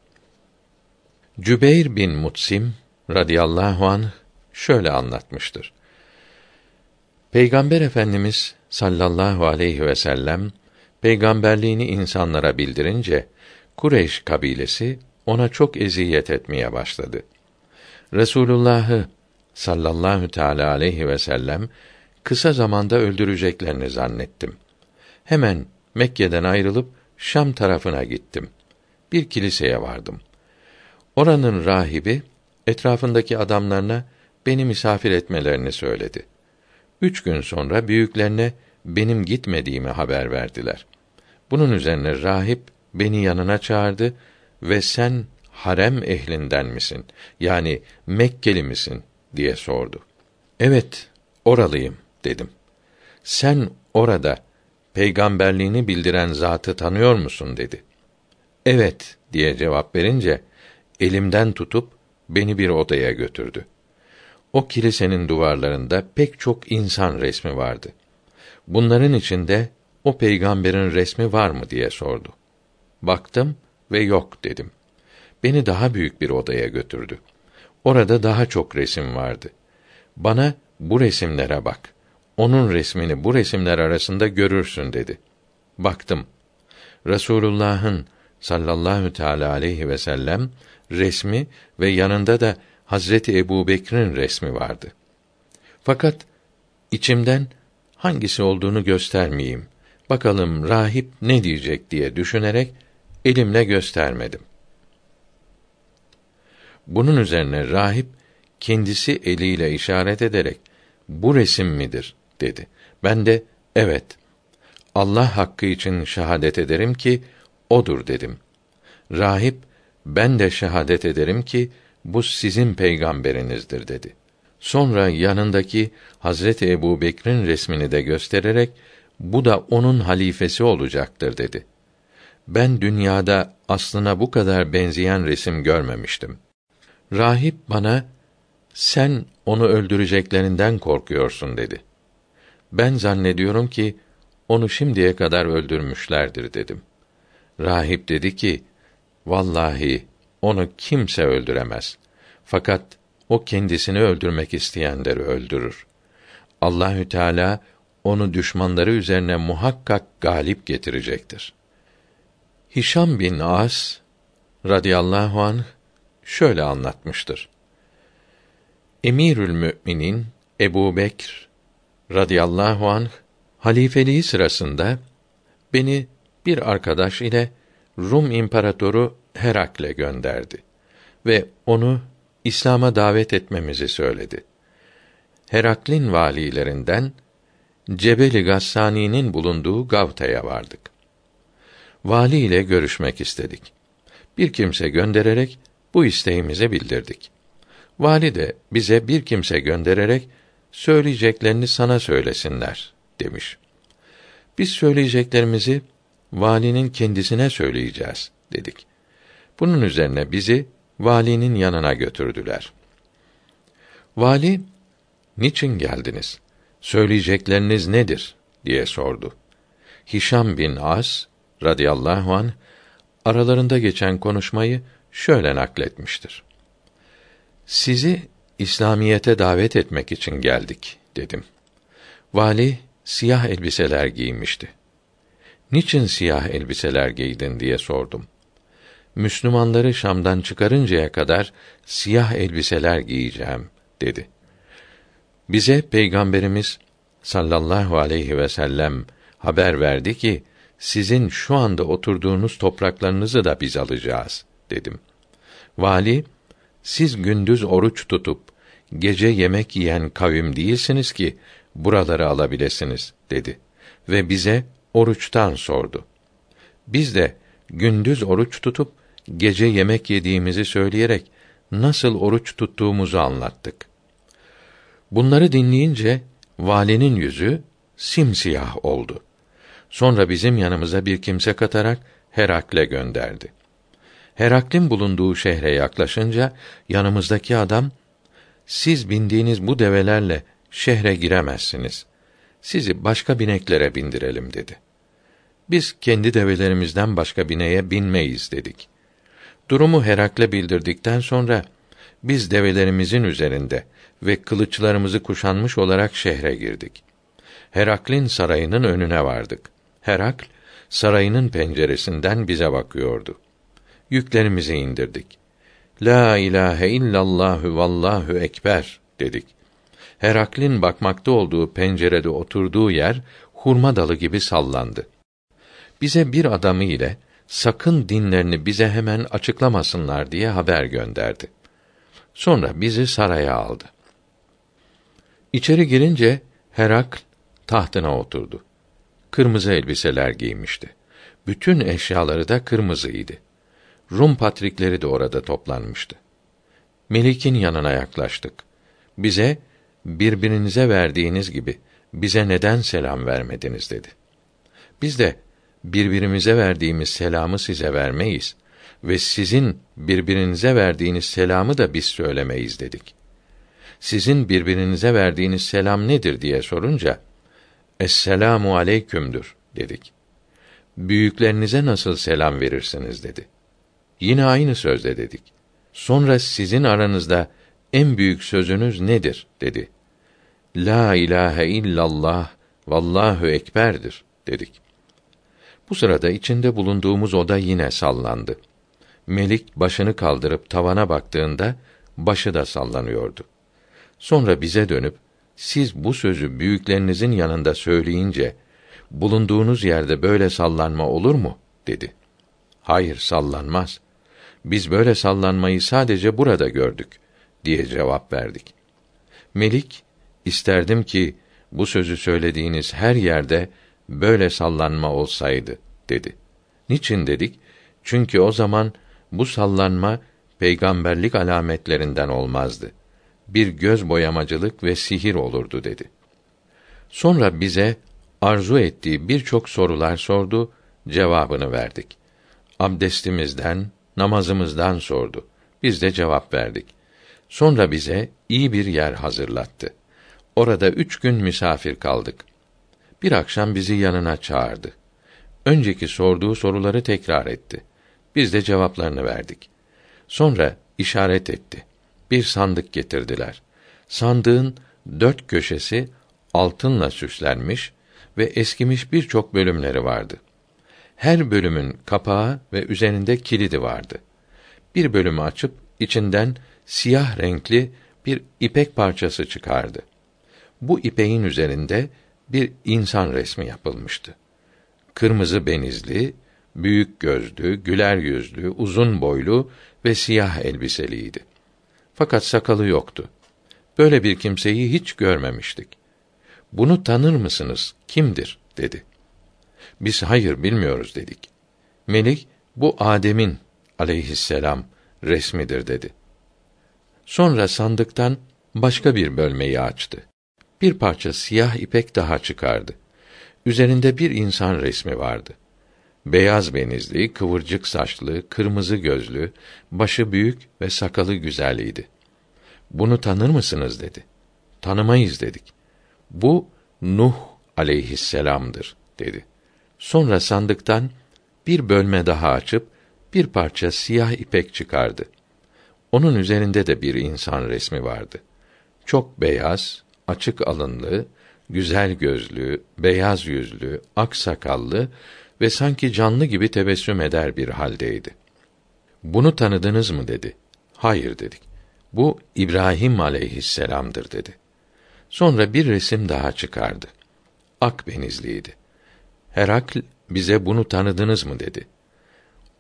Cübeyr bin Mutsim radıyallahu anh şöyle anlatmıştır. Peygamber Efendimiz sallallahu aleyhi ve sellem peygamberliğini insanlara bildirince Kureyş kabilesi ona çok eziyet etmeye başladı. Resulullah'ı sallallahu teala aleyhi ve sellem kısa zamanda öldüreceklerini zannettim. Hemen Mekke'den ayrılıp Şam tarafına gittim. Bir kiliseye vardım. Oranın rahibi etrafındaki adamlarına beni misafir etmelerini söyledi. Üç gün sonra büyüklerine benim gitmediğimi haber verdiler. Bunun üzerine rahip beni yanına çağırdı ve sen harem ehlinden misin? Yani Mekkeli misin? diye sordu. Evet, oralıyım dedim. Sen orada peygamberliğini bildiren zatı tanıyor musun dedi. Evet diye cevap verince elimden tutup beni bir odaya götürdü. O kilisenin duvarlarında pek çok insan resmi vardı. Bunların içinde o peygamberin resmi var mı diye sordu. Baktım ve yok dedim. Beni daha büyük bir odaya götürdü. Orada daha çok resim vardı. Bana bu resimlere bak. Onun resmini bu resimler arasında görürsün dedi. Baktım. Resulullah'ın sallallahu teala aleyhi ve sellem resmi ve yanında da Hazreti Ebubekir'in resmi vardı. Fakat içimden hangisi olduğunu göstermeyeyim. Bakalım rahip ne diyecek diye düşünerek elimle göstermedim. Bunun üzerine rahip kendisi eliyle işaret ederek bu resim midir dedi. Ben de evet Allah hakkı için şahadet ederim ki odur dedim. Rahip ben de şahadet ederim ki bu sizin peygamberinizdir dedi. Sonra yanındaki Hazreti Ebu Bekir'in resmini de göstererek bu da onun halifesi olacaktır dedi. Ben dünyada aslına bu kadar benzeyen resim görmemiştim. Rahip bana sen onu öldüreceklerinden korkuyorsun dedi. Ben zannediyorum ki onu şimdiye kadar öldürmüşlerdir dedim. Rahip dedi ki, vallahi onu kimse öldüremez. Fakat o kendisini öldürmek isteyenleri öldürür. Allahü Teala onu düşmanları üzerine muhakkak galip getirecektir. Hişam bin As radıyallahu anh şöyle anlatmıştır. Emirül Müminin Ebu Bekr radıyallahu anh halifeliği sırasında beni bir arkadaş ile Rum İmparatoru Herakle gönderdi ve onu İslam'a davet etmemizi söyledi. Heraklin valilerinden Cebeli Gassani'nin bulunduğu Gavta'ya vardık. Vali ile görüşmek istedik. Bir kimse göndererek bu isteğimizi bildirdik. Vali de bize bir kimse göndererek söyleyeceklerini sana söylesinler demiş. Biz söyleyeceklerimizi valinin kendisine söyleyeceğiz dedik. Bunun üzerine bizi valinin yanına götürdüler. Vali, niçin geldiniz? Söyleyecekleriniz nedir? diye sordu. Hişam bin As radıyallahu an aralarında geçen konuşmayı şöyle nakletmiştir. Sizi İslamiyete davet etmek için geldik dedim. Vali siyah elbiseler giymişti. Niçin siyah elbiseler giydin diye sordum. Müslümanları Şam'dan çıkarıncaya kadar siyah elbiseler giyeceğim dedi. Bize peygamberimiz sallallahu aleyhi ve sellem haber verdi ki sizin şu anda oturduğunuz topraklarınızı da biz alacağız dedim. Vali siz gündüz oruç tutup gece yemek yiyen kavim değilsiniz ki buraları alabilirsiniz dedi ve bize oruçtan sordu. Biz de gündüz oruç tutup gece yemek yediğimizi söyleyerek nasıl oruç tuttuğumuzu anlattık. Bunları dinleyince valinin yüzü simsiyah oldu. Sonra bizim yanımıza bir kimse katarak Herakle gönderdi. Heraklin bulunduğu şehre yaklaşınca yanımızdaki adam siz bindiğiniz bu develerle şehre giremezsiniz. Sizi başka bineklere bindirelim dedi. Biz kendi develerimizden başka bineğe binmeyiz dedik. Durumu Herakle bildirdikten sonra biz develerimizin üzerinde ve kılıçlarımızı kuşanmış olarak şehre girdik. Heraklin sarayının önüne vardık. Herakl sarayının penceresinden bize bakıyordu. Yüklerimizi indirdik. La ilahe illallahu vallahu ekber dedik. Heraklin bakmakta olduğu pencerede oturduğu yer hurma dalı gibi sallandı. Bize bir adamı ile sakın dinlerini bize hemen açıklamasınlar diye haber gönderdi. Sonra bizi saraya aldı. İçeri girince Herakl tahtına oturdu. Kırmızı elbiseler giymişti. Bütün eşyaları da kırmızıydı. Rum patrikleri de orada toplanmıştı. Melik'in yanına yaklaştık. Bize birbirinize verdiğiniz gibi bize neden selam vermediniz dedi. Biz de birbirimize verdiğimiz selamı size vermeyiz ve sizin birbirinize verdiğiniz selamı da biz söylemeyiz dedik. Sizin birbirinize verdiğiniz selam nedir diye sorunca Esselamu aleykümdür dedik. Büyüklerinize nasıl selam verirsiniz dedi. Yine aynı sözle dedik. Sonra sizin aranızda en büyük sözünüz nedir dedi. La ilahe illallah vallahu ekberdir dedik. Bu sırada içinde bulunduğumuz oda yine sallandı. Melik başını kaldırıp tavana baktığında başı da sallanıyordu. Sonra bize dönüp siz bu sözü büyüklerinizin yanında söyleyince bulunduğunuz yerde böyle sallanma olur mu dedi. Hayır sallanmaz. Biz böyle sallanmayı sadece burada gördük diye cevap verdik. Melik isterdim ki bu sözü söylediğiniz her yerde böyle sallanma olsaydı dedi. Niçin dedik? Çünkü o zaman bu sallanma peygamberlik alametlerinden olmazdı. Bir göz boyamacılık ve sihir olurdu dedi. Sonra bize arzu ettiği birçok sorular sordu, cevabını verdik. Abdestimizden, namazımızdan sordu. Biz de cevap verdik. Sonra bize iyi bir yer hazırlattı. Orada üç gün misafir kaldık. Bir akşam bizi yanına çağırdı. Önceki sorduğu soruları tekrar etti. Biz de cevaplarını verdik. Sonra işaret etti. Bir sandık getirdiler. Sandığın dört köşesi altınla süslenmiş ve eskimiş birçok bölümleri vardı. Her bölümün kapağı ve üzerinde kilidi vardı. Bir bölümü açıp içinden siyah renkli bir ipek parçası çıkardı. Bu ipeğin üzerinde bir insan resmi yapılmıştı. Kırmızı benizli, büyük gözlü, güler yüzlü, uzun boylu ve siyah elbiseliydi. Fakat sakalı yoktu. Böyle bir kimseyi hiç görmemiştik. Bunu tanır mısınız? Kimdir? dedi. Biz hayır bilmiyoruz dedik. Melik bu Adem'in aleyhisselam resmidir dedi. Sonra sandıktan başka bir bölmeyi açtı. Bir parça siyah ipek daha çıkardı. Üzerinde bir insan resmi vardı. Beyaz benizli, kıvırcık saçlı, kırmızı gözlü, başı büyük ve sakalı güzeliydi. Bunu tanır mısınız dedi. Tanımayız dedik. Bu Nuh aleyhisselam'dır dedi. Sonra sandıktan bir bölme daha açıp bir parça siyah ipek çıkardı. Onun üzerinde de bir insan resmi vardı. Çok beyaz, açık alınlı, güzel gözlü, beyaz yüzlü, ak sakallı ve sanki canlı gibi tebessüm eder bir haldeydi. Bunu tanıdınız mı dedi. Hayır dedik. Bu İbrahim aleyhisselam'dır dedi. Sonra bir resim daha çıkardı. Ak benizliydi. Herakl bize bunu tanıdınız mı dedi.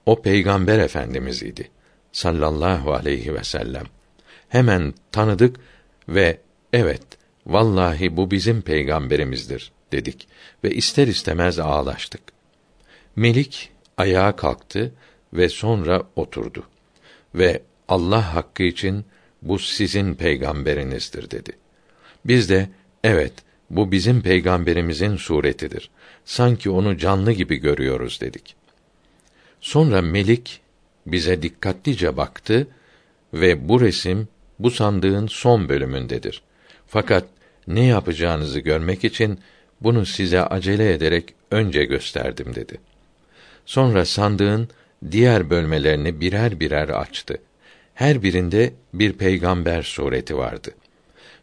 O peygamber efendimiz idi sallallahu aleyhi ve sellem. Hemen tanıdık ve evet vallahi bu bizim peygamberimizdir dedik ve ister istemez ağlaştık. Melik ayağa kalktı ve sonra oturdu ve Allah hakkı için bu sizin peygamberinizdir dedi. Biz de evet bu bizim peygamberimizin suretidir. Sanki onu canlı gibi görüyoruz dedik. Sonra Melik bize dikkatlice baktı ve bu resim bu sandığın son bölümündedir. Fakat ne yapacağınızı görmek için bunu size acele ederek önce gösterdim dedi. Sonra sandığın diğer bölmelerini birer birer açtı. Her birinde bir peygamber sureti vardı.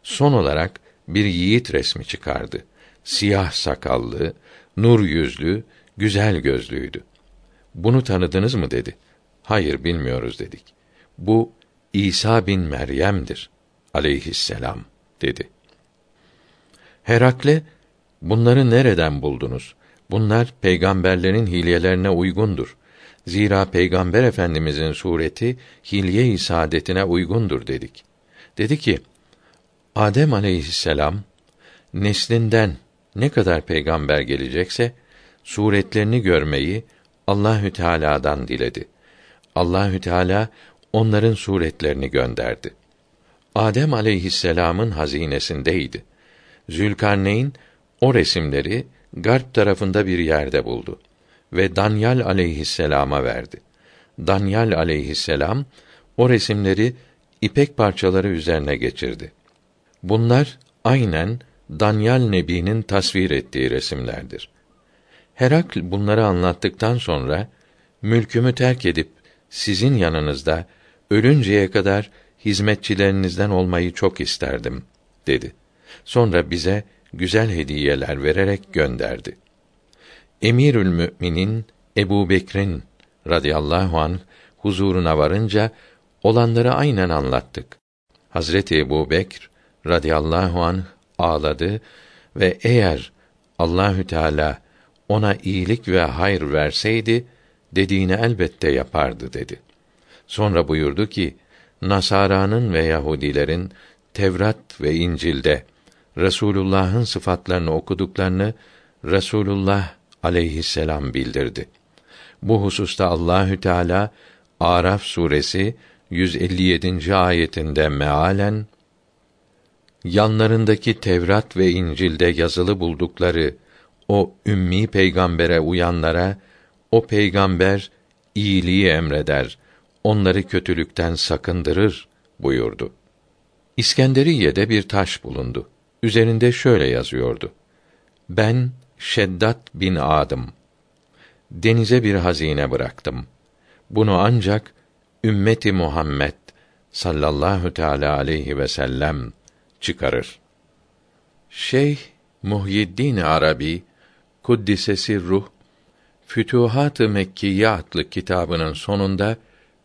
Son olarak bir yiğit resmi çıkardı. Siyah sakallı, nur yüzlü, güzel gözlüydü. Bunu tanıdınız mı dedi. Hayır bilmiyoruz dedik. Bu İsa bin Meryem'dir aleyhisselam dedi. Herakle bunları nereden buldunuz? Bunlar peygamberlerin hilyelerine uygundur. Zira peygamber efendimizin sureti hilye-i saadetine uygundur dedik. Dedi ki: Adem aleyhisselam neslinden ne kadar peygamber gelecekse suretlerini görmeyi Allahü Teala'dan diledi. Allahü Teala onların suretlerini gönderdi. Adem aleyhisselam'ın hazinesindeydi. Zülkarneyn o resimleri garp tarafında bir yerde buldu ve Danyal aleyhisselama verdi. Danyal aleyhisselam o resimleri ipek parçaları üzerine geçirdi. Bunlar aynen Danyal Nebi'nin tasvir ettiği resimlerdir. Herakl bunları anlattıktan sonra mülkümü terk edip sizin yanınızda ölünceye kadar hizmetçilerinizden olmayı çok isterdim dedi. Sonra bize güzel hediyeler vererek gönderdi. Emirül Müminin Ebu Bekir'in radıyallahu an huzuruna varınca olanları aynen anlattık. Hazreti Ebu Bekr radıyallahu an ağladı ve eğer Allahü Teala ona iyilik ve hayır verseydi dediğini elbette yapardı dedi. Sonra buyurdu ki Nasara'nın ve Yahudilerin Tevrat ve İncil'de Resulullah'ın sıfatlarını okuduklarını Resulullah aleyhisselam bildirdi. Bu hususta Allahü Teala Araf suresi 157. ayetinde mealen yanlarındaki Tevrat ve İncil'de yazılı buldukları o ümmi peygambere uyanlara o peygamber iyiliği emreder, onları kötülükten sakındırır buyurdu. İskenderiye'de bir taş bulundu. Üzerinde şöyle yazıyordu: Ben Şeddat bin Adım denize bir hazine bıraktım. Bunu ancak ümmeti Muhammed sallallahu teala aleyhi ve sellem çıkarır. Şeyh Muhyiddin Arabi kuddisesi ruh Fütuhat-ı Mekkiye adlı kitabının sonunda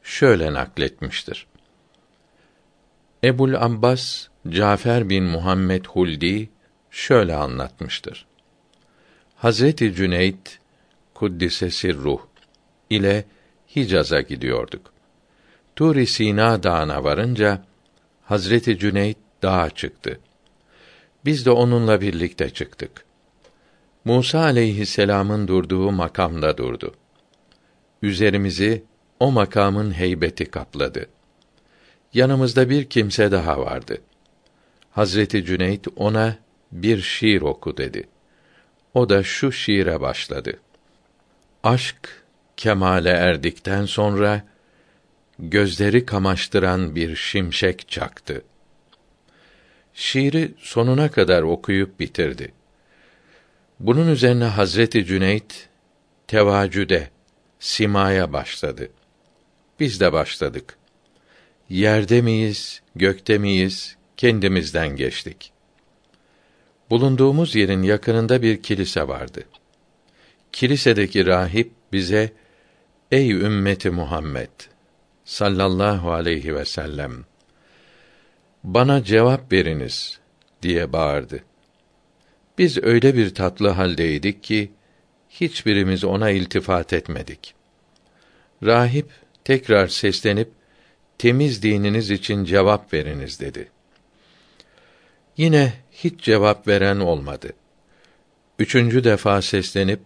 şöyle nakletmiştir. Ebul Abbas Cafer bin Muhammed Huldi şöyle anlatmıştır. Hazreti Cüneyt kuddisesi ruh ile Hicaz'a gidiyorduk. Tur-i Sina Dağı'na varınca Hazreti Cüneyt dağa çıktı. Biz de onunla birlikte çıktık. Musa aleyhisselam'ın durduğu makamda durdu. Üzerimizi o makamın heybeti kapladı. Yanımızda bir kimse daha vardı. Hazreti Cüneyt ona bir şiir oku dedi. O da şu şiire başladı. Aşk kemale erdikten sonra gözleri kamaştıran bir şimşek çaktı. Şiiri sonuna kadar okuyup bitirdi. Bunun üzerine Hazreti Cüneyt tevacüde simaya başladı. Biz de başladık. Yerde miyiz, gökte miyiz, kendimizden geçtik. Bulunduğumuz yerin yakınında bir kilise vardı. Kilisedeki rahip bize Ey ümmeti Muhammed sallallahu aleyhi ve sellem bana cevap veriniz diye bağırdı. Biz öyle bir tatlı haldeydik ki hiçbirimiz ona iltifat etmedik. Rahip tekrar seslenip temiz dininiz için cevap veriniz dedi. Yine hiç cevap veren olmadı. Üçüncü defa seslenip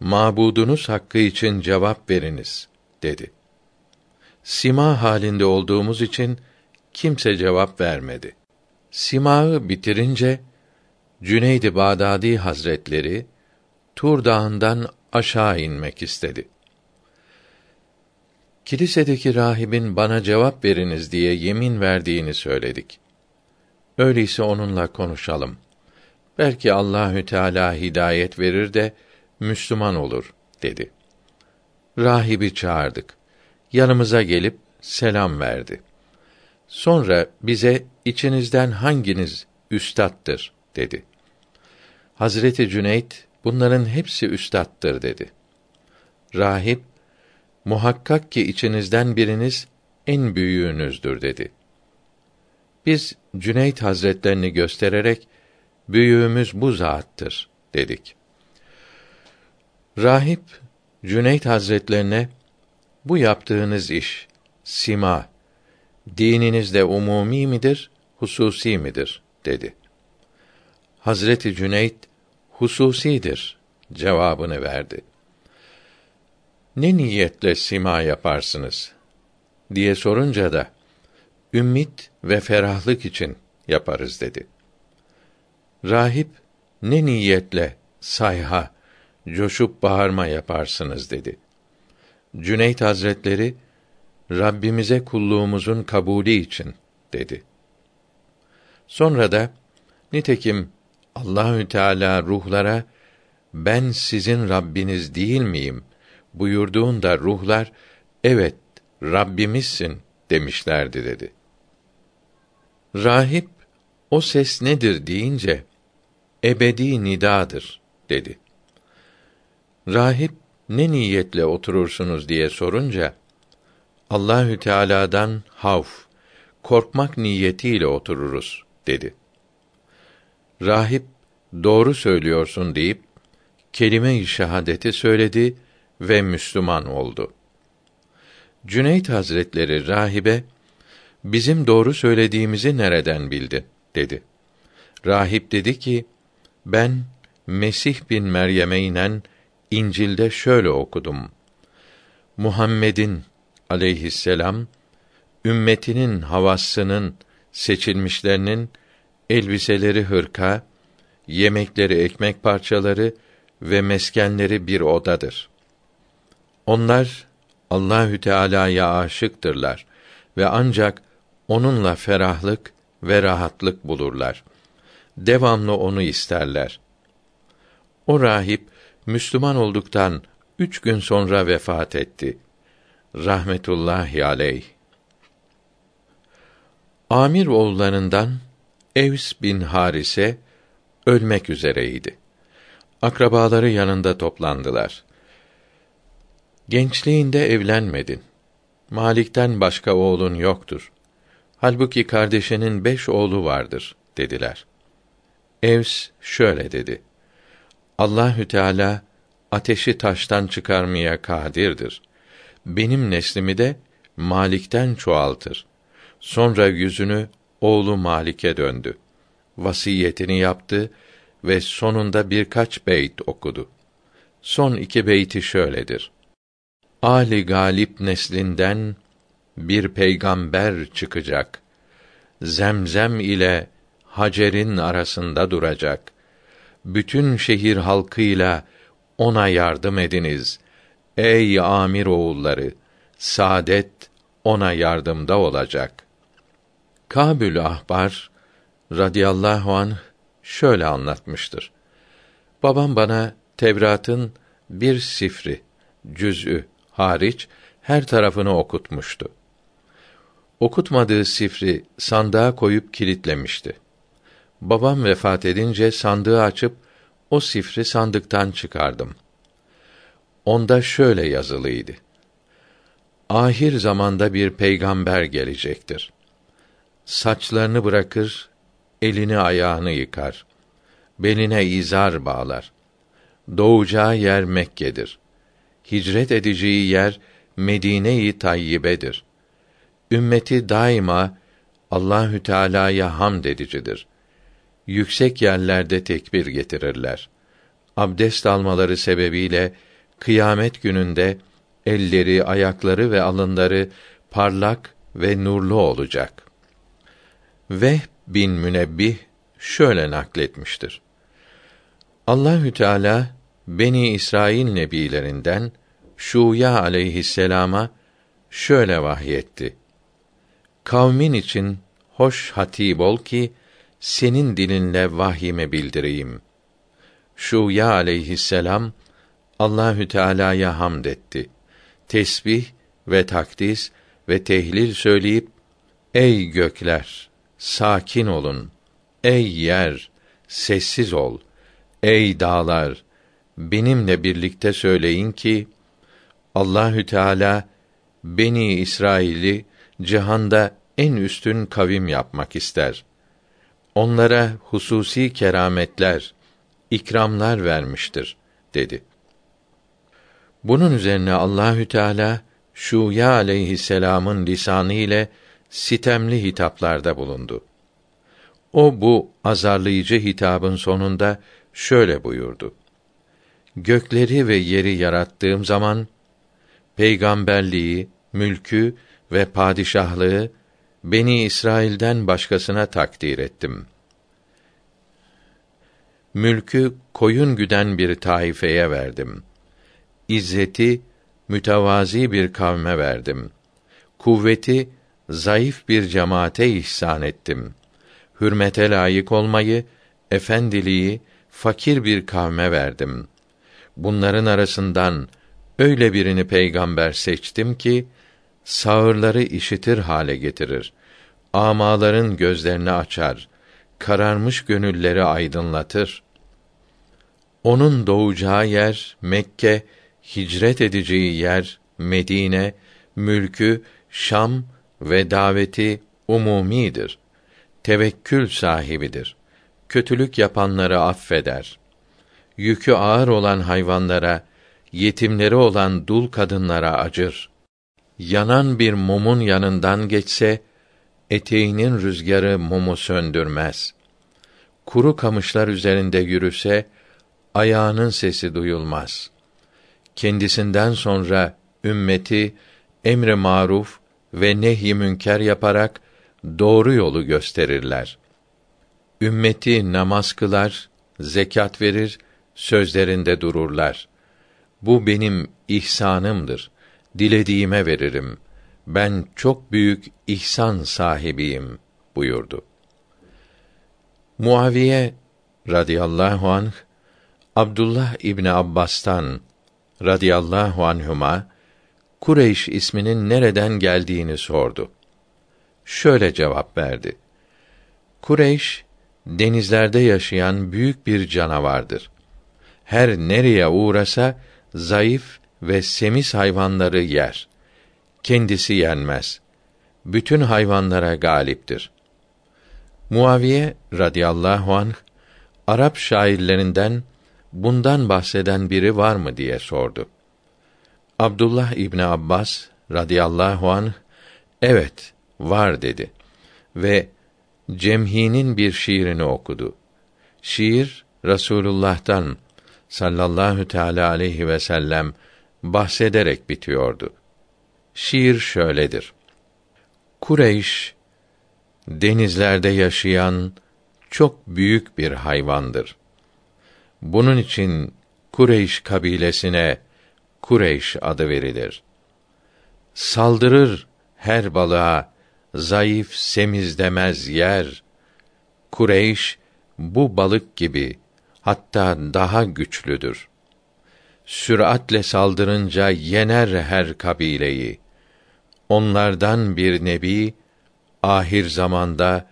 mabudunuz hakkı için cevap veriniz dedi. Sima halinde olduğumuz için kimse cevap vermedi. Simağı bitirince Cüneyd-i Bağdadi Hazretleri Tur Dağı'ndan aşağı inmek istedi. Kilisedeki rahibin bana cevap veriniz diye yemin verdiğini söyledik. Öyleyse onunla konuşalım. Belki Allahü Teala hidayet verir de Müslüman olur dedi. Rahibi çağırdık. Yanımıza gelip selam verdi. Sonra bize içinizden hanginiz üstattır dedi. Hazreti Cüneyt bunların hepsi üstattır dedi. Rahip muhakkak ki içinizden biriniz en büyüğünüzdür dedi. Biz Cüneyt Hazretlerini göstererek büyüğümüz bu zattır dedik. Rahip Cüneyt Hazretlerine bu yaptığınız iş sima dininizde umumi midir, hususi midir dedi. Hazreti Cüneyt hususidir cevabını verdi. Ne niyetle sima yaparsınız diye sorunca da ümmit ve ferahlık için yaparız dedi. Rahip ne niyetle sayha coşup bağırma yaparsınız dedi. Cüneyt Hazretleri Rabbimize kulluğumuzun kabulü için dedi. Sonra da nitekim Allahü Teala ruhlara ben sizin Rabbiniz değil miyim buyurduğunda ruhlar evet Rabbimizsin demişlerdi dedi. Rahip O ses nedir deyince ebedi nidadır dedi. Rahip ne niyetle oturursunuz diye sorunca Allahü Teala'dan havf, korkmak niyetiyle otururuz dedi. Rahip doğru söylüyorsun deyip kelime-i şehadeti söyledi ve Müslüman oldu. Cüneyt Hazretleri rahibe bizim doğru söylediğimizi nereden bildin dedi. Rahip dedi ki ben Mesih bin Meryem'e inen İncil'de şöyle okudum. Muhammed'in aleyhisselam ümmetinin havassının seçilmişlerinin elbiseleri hırka, yemekleri ekmek parçaları ve meskenleri bir odadır. Onlar Allahü Teala'ya aşıktırlar ve ancak onunla ferahlık ve rahatlık bulurlar. Devamlı onu isterler. O rahip Müslüman olduktan üç gün sonra vefat etti. Rahmetullahi aleyh. Amir oğullarından Evs bin Harise ölmek üzereydi. Akrabaları yanında toplandılar. Gençliğinde evlenmedin. Malik'ten başka oğlun yoktur. Halbuki kardeşinin beş oğlu vardır, dediler. Evs şöyle dedi. Allahü Teala ateşi taştan çıkarmaya kadirdir. Benim neslimi de Malik'ten çoğaltır. Sonra yüzünü oğlu Malik'e döndü. Vasiyetini yaptı ve sonunda birkaç beyt okudu. Son iki beyti şöyledir. Ali Galip neslinden bir peygamber çıkacak. Zemzem ile Hacer'in arasında duracak. Bütün şehir halkıyla ona yardım ediniz. Ey amir oğulları, saadet ona yardımda olacak. Kabül Ahbar radıyallahu anh şöyle anlatmıştır. Babam bana Tevrat'ın bir sifri, cüz'ü hariç her tarafını okutmuştu. Okutmadığı sifri sandığa koyup kilitlemişti. Babam vefat edince sandığı açıp o sifri sandıktan çıkardım. Onda şöyle yazılıydı. Ahir zamanda bir peygamber gelecektir. Saçlarını bırakır, elini ayağını yıkar. Beline izar bağlar. Doğacağı yer Mekke'dir. Hicret edeceği yer Medine-i Tayyibe'dir. Ümmeti daima Allahü Teala'ya hamd edicidir. Yüksek yerlerde tekbir getirirler. Abdest almaları sebebiyle kıyamet gününde elleri, ayakları ve alınları parlak ve nurlu olacak. Vehb bin Münebbih şöyle nakletmiştir. Allahü Teala Beni İsrail nebilerinden Şuya aleyhisselama şöyle vahyetti. Kavmin için hoş hatib ol ki senin dilinle vahyime bildireyim. Şuya aleyhisselam Allahü Teala'ya hamd etti. Tesbih ve takdis ve tehlil söyleyip ey gökler sakin olun. Ey yer, sessiz ol. Ey dağlar, benimle birlikte söyleyin ki Allahü Teala Beni İsrail'i cihanda en üstün kavim yapmak ister. Onlara hususi kerametler, ikramlar vermiştir dedi. Bunun üzerine Allahü Teala Şuya aleyhisselam'ın lisanı ile sitemli hitaplarda bulundu. O bu azarlayıcı hitabın sonunda şöyle buyurdu: Gökleri ve yeri yarattığım zaman peygamberliği, mülkü ve padişahlığı Beni İsrail'den başkasına takdir ettim. Mülkü koyun güden bir taifeye verdim. İzzeti mütevazi bir kavme verdim. Kuvveti zayıf bir cemaate ihsan ettim. Hürmete layık olmayı, efendiliği fakir bir kavme verdim. Bunların arasından öyle birini peygamber seçtim ki sağırları işitir hale getirir. Amaların gözlerini açar. kararmış gönülleri aydınlatır. Onun doğacağı yer Mekke, hicret edeceği yer Medine, mülkü Şam ve daveti umumidir. Tevekkül sahibidir. Kötülük yapanları affeder. Yükü ağır olan hayvanlara, yetimleri olan dul kadınlara acır. Yanan bir mumun yanından geçse, eteğinin rüzgarı mumu söndürmez. Kuru kamışlar üzerinde yürüse, ayağının sesi duyulmaz. Kendisinden sonra ümmeti emre maruf ve nehy münker yaparak doğru yolu gösterirler. Ümmeti namaz kılar, zekat verir, sözlerinde dururlar. Bu benim ihsanımdır. Dilediğime veririm. Ben çok büyük ihsan sahibiyim buyurdu. Muaviye radıyallahu anh Abdullah İbni Abbas'tan radıyallahu anhuma Kureyş isminin nereden geldiğini sordu. Şöyle cevap verdi. Kureyş denizlerde yaşayan büyük bir canavardır. Her nereye uğrasa zayıf ve semiz hayvanları yer. Kendisi yenmez. Bütün hayvanlara galiptir. Muaviye radıyallahu anh Arap şairlerinden bundan bahseden biri var mı diye sordu. Abdullah İbni Abbas radıyallahu anh evet var dedi ve Cemhi'nin bir şiirini okudu. Şiir Rasulullah'tan sallallahu teala aleyhi ve sellem bahsederek bitiyordu. Şiir şöyledir. Kureyş denizlerde yaşayan çok büyük bir hayvandır. Bunun için Kureyş kabilesine Kureyş adı verilir. Saldırır her balığa, zayıf semiz demez yer. Kureyş bu balık gibi hatta daha güçlüdür. Süratle saldırınca yener her kabileyi. Onlardan bir nebi ahir zamanda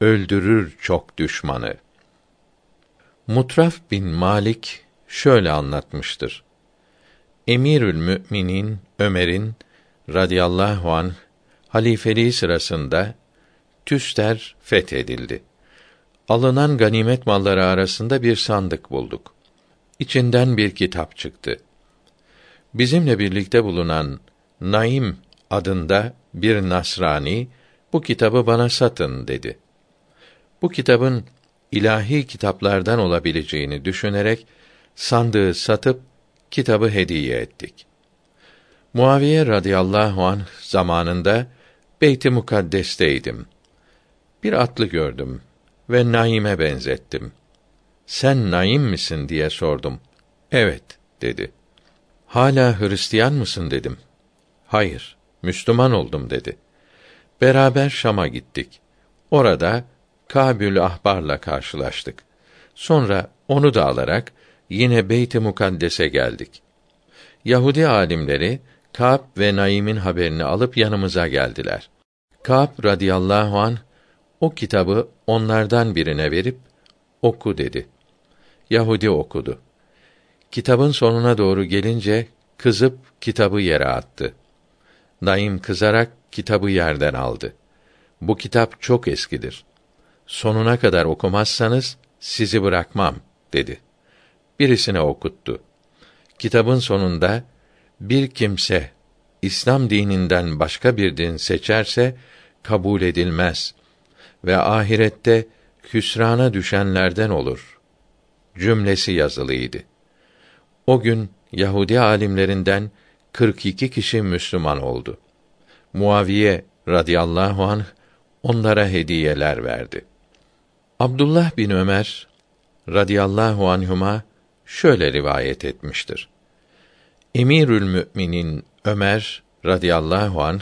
öldürür çok düşmanı. Mutraf bin Malik şöyle anlatmıştır. Emirül Müminin Ömer'in radıyallahu an halifeliği sırasında Tüster fethedildi. Alınan ganimet malları arasında bir sandık bulduk. İçinden bir kitap çıktı. Bizimle birlikte bulunan Naim adında bir Nasrani bu kitabı bana satın dedi. Bu kitabın ilahi kitaplardan olabileceğini düşünerek sandığı satıp kitabı hediye ettik. Muaviye radıyallahu anh zamanında Beyt-i Mukaddes'teydim. Bir atlı gördüm ve Naim'e benzettim. Sen Naim misin diye sordum. Evet dedi. Hala Hristiyan mısın dedim. Hayır, Müslüman oldum dedi. Beraber Şam'a gittik. Orada Kabül Ahbar'la karşılaştık. Sonra onu da alarak yine Beyt-i Mukaddes'e geldik. Yahudi alimleri Kâb ve Naim'in haberini alıp yanımıza geldiler. Kâb radıyallahu an o kitabı onlardan birine verip oku dedi. Yahudi okudu. Kitabın sonuna doğru gelince kızıp kitabı yere attı. Naim kızarak kitabı yerden aldı. Bu kitap çok eskidir. Sonuna kadar okumazsanız sizi bırakmam dedi birisine okuttu. Kitabın sonunda bir kimse İslam dininden başka bir din seçerse kabul edilmez ve ahirette hüsrana düşenlerden olur. Cümlesi yazılıydı. O gün Yahudi alimlerinden 42 kişi Müslüman oldu. Muaviye radıyallahu anh onlara hediyeler verdi. Abdullah bin Ömer radıyallahu anhuma şöyle rivayet etmiştir. Emirül Müminin Ömer radıyallahu anh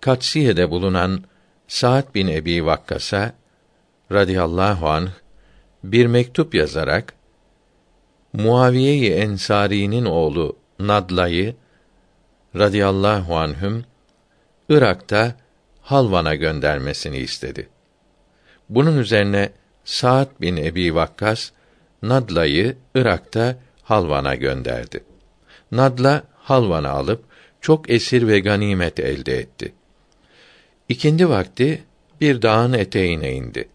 Katsiye'de bulunan Sa'd bin Ebi Vakkas'a radıyallahu anh bir mektup yazarak Muaviye-i Ensari'nin oğlu Nadla'yı radıyallahu anhüm Irak'ta Halvan'a göndermesini istedi. Bunun üzerine Sa'd bin Ebi Vakkas Nadla'yı Irak'ta Halvan'a gönderdi. Nadla Halvan'ı alıp çok esir ve ganimet elde etti. İkindi vakti bir dağın eteğine indi.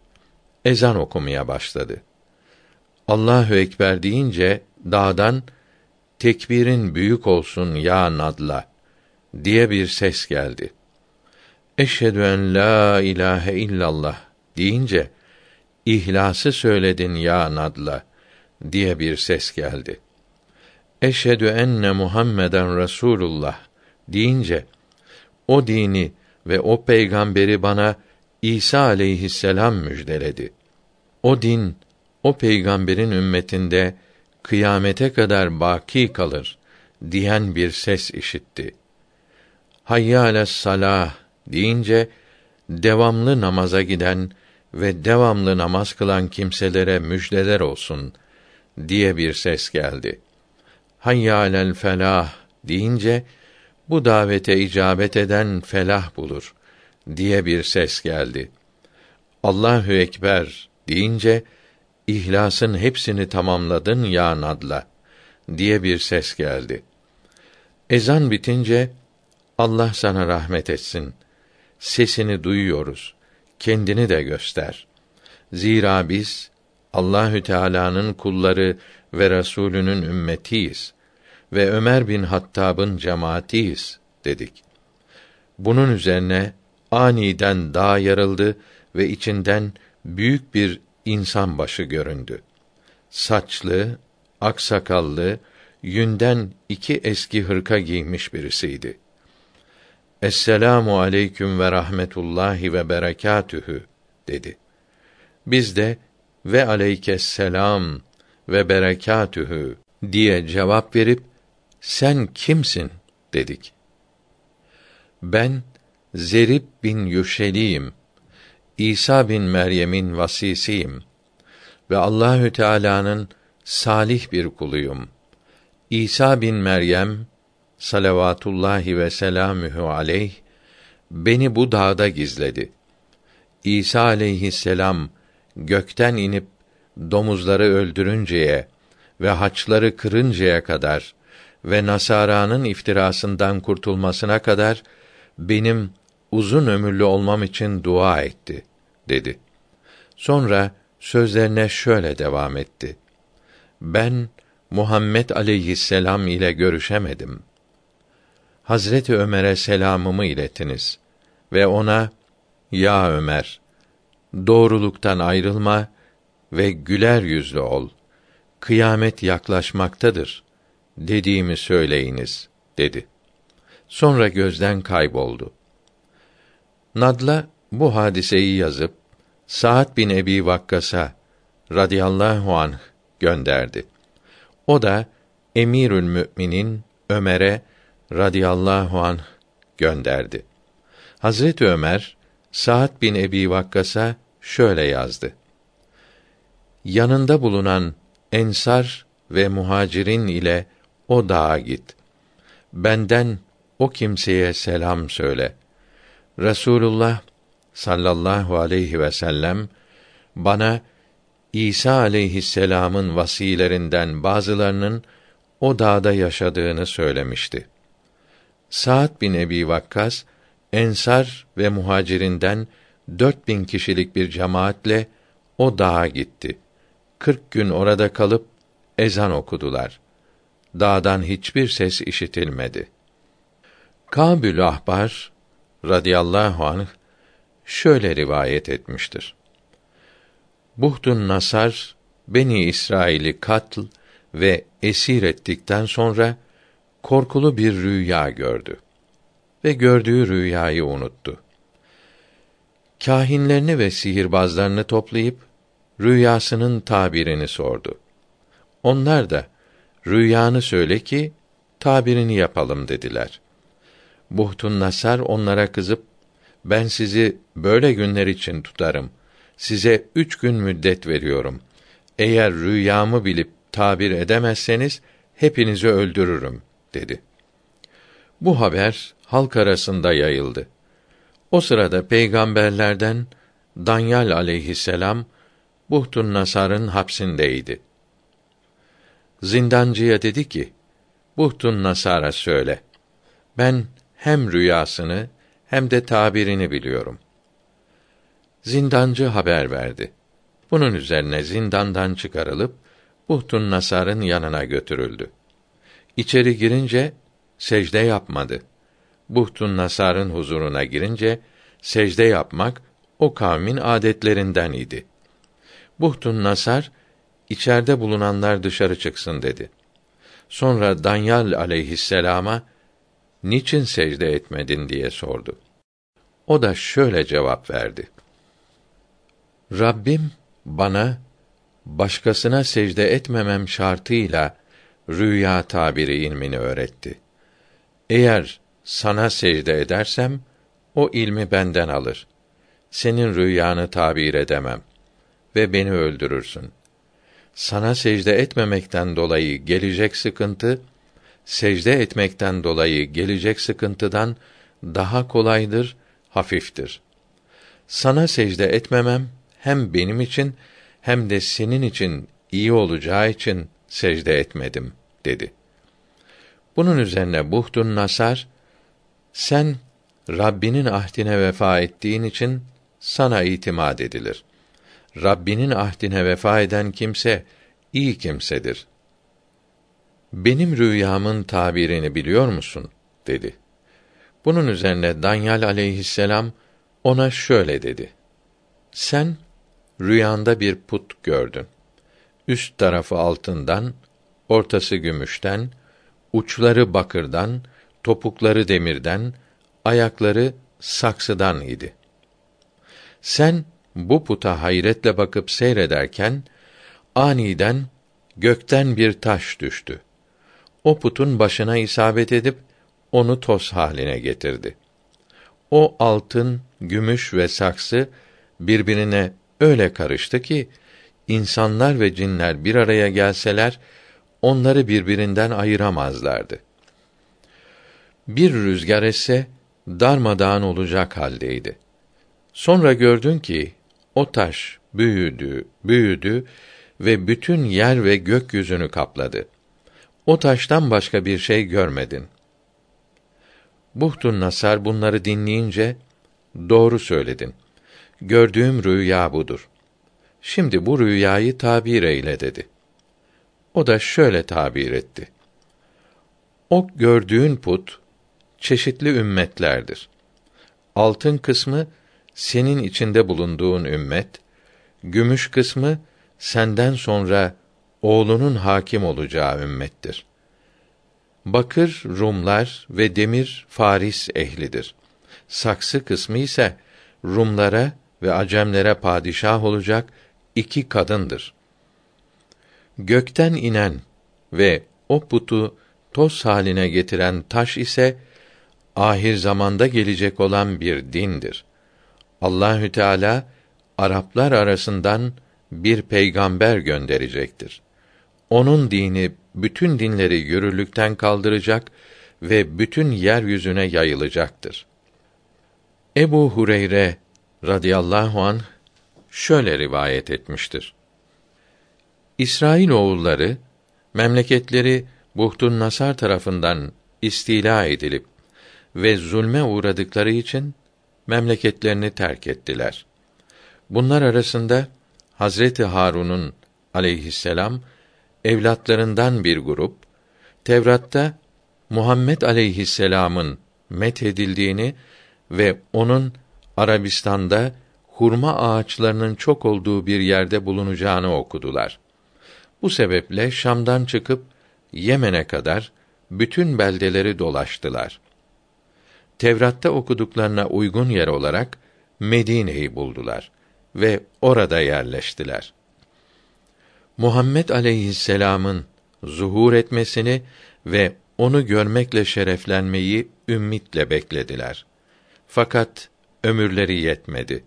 Ezan okumaya başladı. Allahu ekber deyince dağdan tekbirin büyük olsun ya Nadla diye bir ses geldi. Eşhedü en la ilahe illallah deyince İhlası söyledin ya Nadla diye bir ses geldi. Eşhedü enne Muhammeden Resulullah deyince o dini ve o peygamberi bana İsa aleyhisselam müjdeledi. O din o peygamberin ümmetinde kıyamete kadar baki kalır diyen bir ses işitti. Hayya salah deyince devamlı namaza giden ve devamlı namaz kılan kimselere müjdeler olsun diye bir ses geldi. Hayya alel felah deyince bu davete icabet eden felah bulur diye bir ses geldi. Allahu ekber deyince ihlasın hepsini tamamladın ya nadla diye bir ses geldi. Ezan bitince Allah sana rahmet etsin. Sesini duyuyoruz kendini de göster. Zira biz Allahü Teala'nın kulları ve Resulünün ümmetiyiz ve Ömer bin Hattab'ın cemaatiyiz dedik. Bunun üzerine aniden dağ yarıldı ve içinden büyük bir insan başı göründü. Saçlı, aksakallı, yünden iki eski hırka giymiş birisiydi. Esselamu aleyküm ve rahmetullahi ve berekatühü dedi. Biz de ve aleykes selam ve berekatühü diye cevap verip sen kimsin dedik. Ben Zerib bin Yuşeliyim. İsa bin Meryem'in vasisiyim ve Allahü Teala'nın salih bir kuluyum. İsa bin Meryem salavatullahi ve selamühü aleyh beni bu dağda gizledi. İsa aleyhisselam gökten inip domuzları öldürünceye ve haçları kırıncaya kadar ve Nasara'nın iftirasından kurtulmasına kadar benim uzun ömürlü olmam için dua etti dedi. Sonra sözlerine şöyle devam etti. Ben Muhammed aleyhisselam ile görüşemedim.'' Hazreti Ömer'e selamımı iletiniz ve ona ya Ömer doğruluktan ayrılma ve güler yüzlü ol. Kıyamet yaklaşmaktadır dediğimi söyleyiniz dedi. Sonra gözden kayboldu. Nadla bu hadiseyi yazıp Sa'd bin Ebi Vakkas'a radıyallahu anh gönderdi. O da Emirül Müminin Ömer'e radıyallahu anh gönderdi. Hazreti Ömer Sa'd bin Ebi Vakkas'a şöyle yazdı. Yanında bulunan ensar ve muhacirin ile o dağa git. Benden o kimseye selam söyle. Resulullah sallallahu aleyhi ve sellem bana İsa aleyhisselam'ın vasilerinden bazılarının o dağda yaşadığını söylemişti. Sa'd bin Ebi Vakkas Ensar ve muhacirinden dört bin kişilik bir cemaatle o dağa gitti. Kırk gün orada kalıp ezan okudular. Dağdan hiçbir ses işitilmedi. Kabül Ahbar radıyallahu anh şöyle rivayet etmiştir. Buhtun Nasar Beni İsrail'i katl ve esir ettikten sonra korkulu bir rüya gördü ve gördüğü rüyayı unuttu. Kahinlerini ve sihirbazlarını toplayıp rüyasının tabirini sordu. Onlar da rüyanı söyle ki tabirini yapalım dediler. Buhtun Nasar onlara kızıp ben sizi böyle günler için tutarım. Size üç gün müddet veriyorum. Eğer rüyamı bilip tabir edemezseniz hepinizi öldürürüm dedi. Bu haber halk arasında yayıldı. O sırada peygamberlerden Danyal aleyhisselam Buhtun Nasar'ın hapsindeydi. Zindancıya dedi ki: Buhtun Nasar'a söyle. Ben hem rüyasını hem de tabirini biliyorum. Zindancı haber verdi. Bunun üzerine zindandan çıkarılıp Buhtun Nasar'ın yanına götürüldü. İçeri girince secde yapmadı. Buhtun Nasar'ın huzuruna girince secde yapmak o kavmin adetlerinden idi. Buhtun Nasar içeride bulunanlar dışarı çıksın dedi. Sonra Danyal aleyhisselama niçin secde etmedin diye sordu. O da şöyle cevap verdi. Rabbim bana başkasına secde etmemem şartıyla rüya tabiri ilmini öğretti. Eğer sana secde edersem o ilmi benden alır. Senin rüyanı tabir edemem ve beni öldürürsün. Sana secde etmemekten dolayı gelecek sıkıntı secde etmekten dolayı gelecek sıkıntıdan daha kolaydır, hafiftir. Sana secde etmemem hem benim için hem de senin için iyi olacağı için secde etmedim dedi. Bunun üzerine Buhtun Nasar sen Rabbinin ahdine vefa ettiğin için sana itimat edilir. Rabbinin ahdine vefa eden kimse iyi kimsedir. Benim rüyamın tabirini biliyor musun? dedi. Bunun üzerine Danyal aleyhisselam ona şöyle dedi. Sen rüyanda bir put gördün. Üst tarafı altından, ortası gümüşten, uçları bakırdan, topukları demirden, ayakları saksıdan idi. Sen bu puta hayretle bakıp seyrederken aniden gökten bir taş düştü. O putun başına isabet edip onu toz haline getirdi. O altın, gümüş ve saksı birbirine öyle karıştı ki insanlar ve cinler bir araya gelseler onları birbirinden ayıramazlardı. Bir rüzgar esse darmadağın olacak haldeydi. Sonra gördün ki o taş büyüdü, büyüdü ve bütün yer ve gökyüzünü kapladı. O taştan başka bir şey görmedin. Buhtun Nasar bunları dinleyince doğru söyledin. Gördüğüm rüya budur. Şimdi bu rüyayı tabir eyle dedi. O da şöyle tabir etti. O gördüğün put çeşitli ümmetlerdir. Altın kısmı senin içinde bulunduğun ümmet, gümüş kısmı senden sonra oğlunun hakim olacağı ümmettir. Bakır Rumlar ve demir Faris ehlidir. Saksı kısmı ise Rumlara ve Acemlere padişah olacak iki kadındır. Gökten inen ve o putu toz haline getiren taş ise ahir zamanda gelecek olan bir dindir. Allahü Teala Araplar arasından bir peygamber gönderecektir. Onun dini bütün dinleri yürürlükten kaldıracak ve bütün yeryüzüne yayılacaktır. Ebu Hureyre radıyallahu an şöyle rivayet etmiştir. İsrail oğulları memleketleri Buhtun Nasar tarafından istila edilip ve zulme uğradıkları için memleketlerini terk ettiler. Bunlar arasında Hazreti Harun'un aleyhisselam evlatlarından bir grup Tevrat'ta Muhammed aleyhisselam'ın methedildiğini ve onun Arabistan'da hurma ağaçlarının çok olduğu bir yerde bulunacağını okudular. Bu sebeple Şam'dan çıkıp Yemen'e kadar bütün beldeleri dolaştılar. Tevrat'ta okuduklarına uygun yer olarak Medine'yi buldular ve orada yerleştiler. Muhammed aleyhisselam'ın zuhur etmesini ve onu görmekle şereflenmeyi ümmitle beklediler. Fakat ömürleri yetmedi.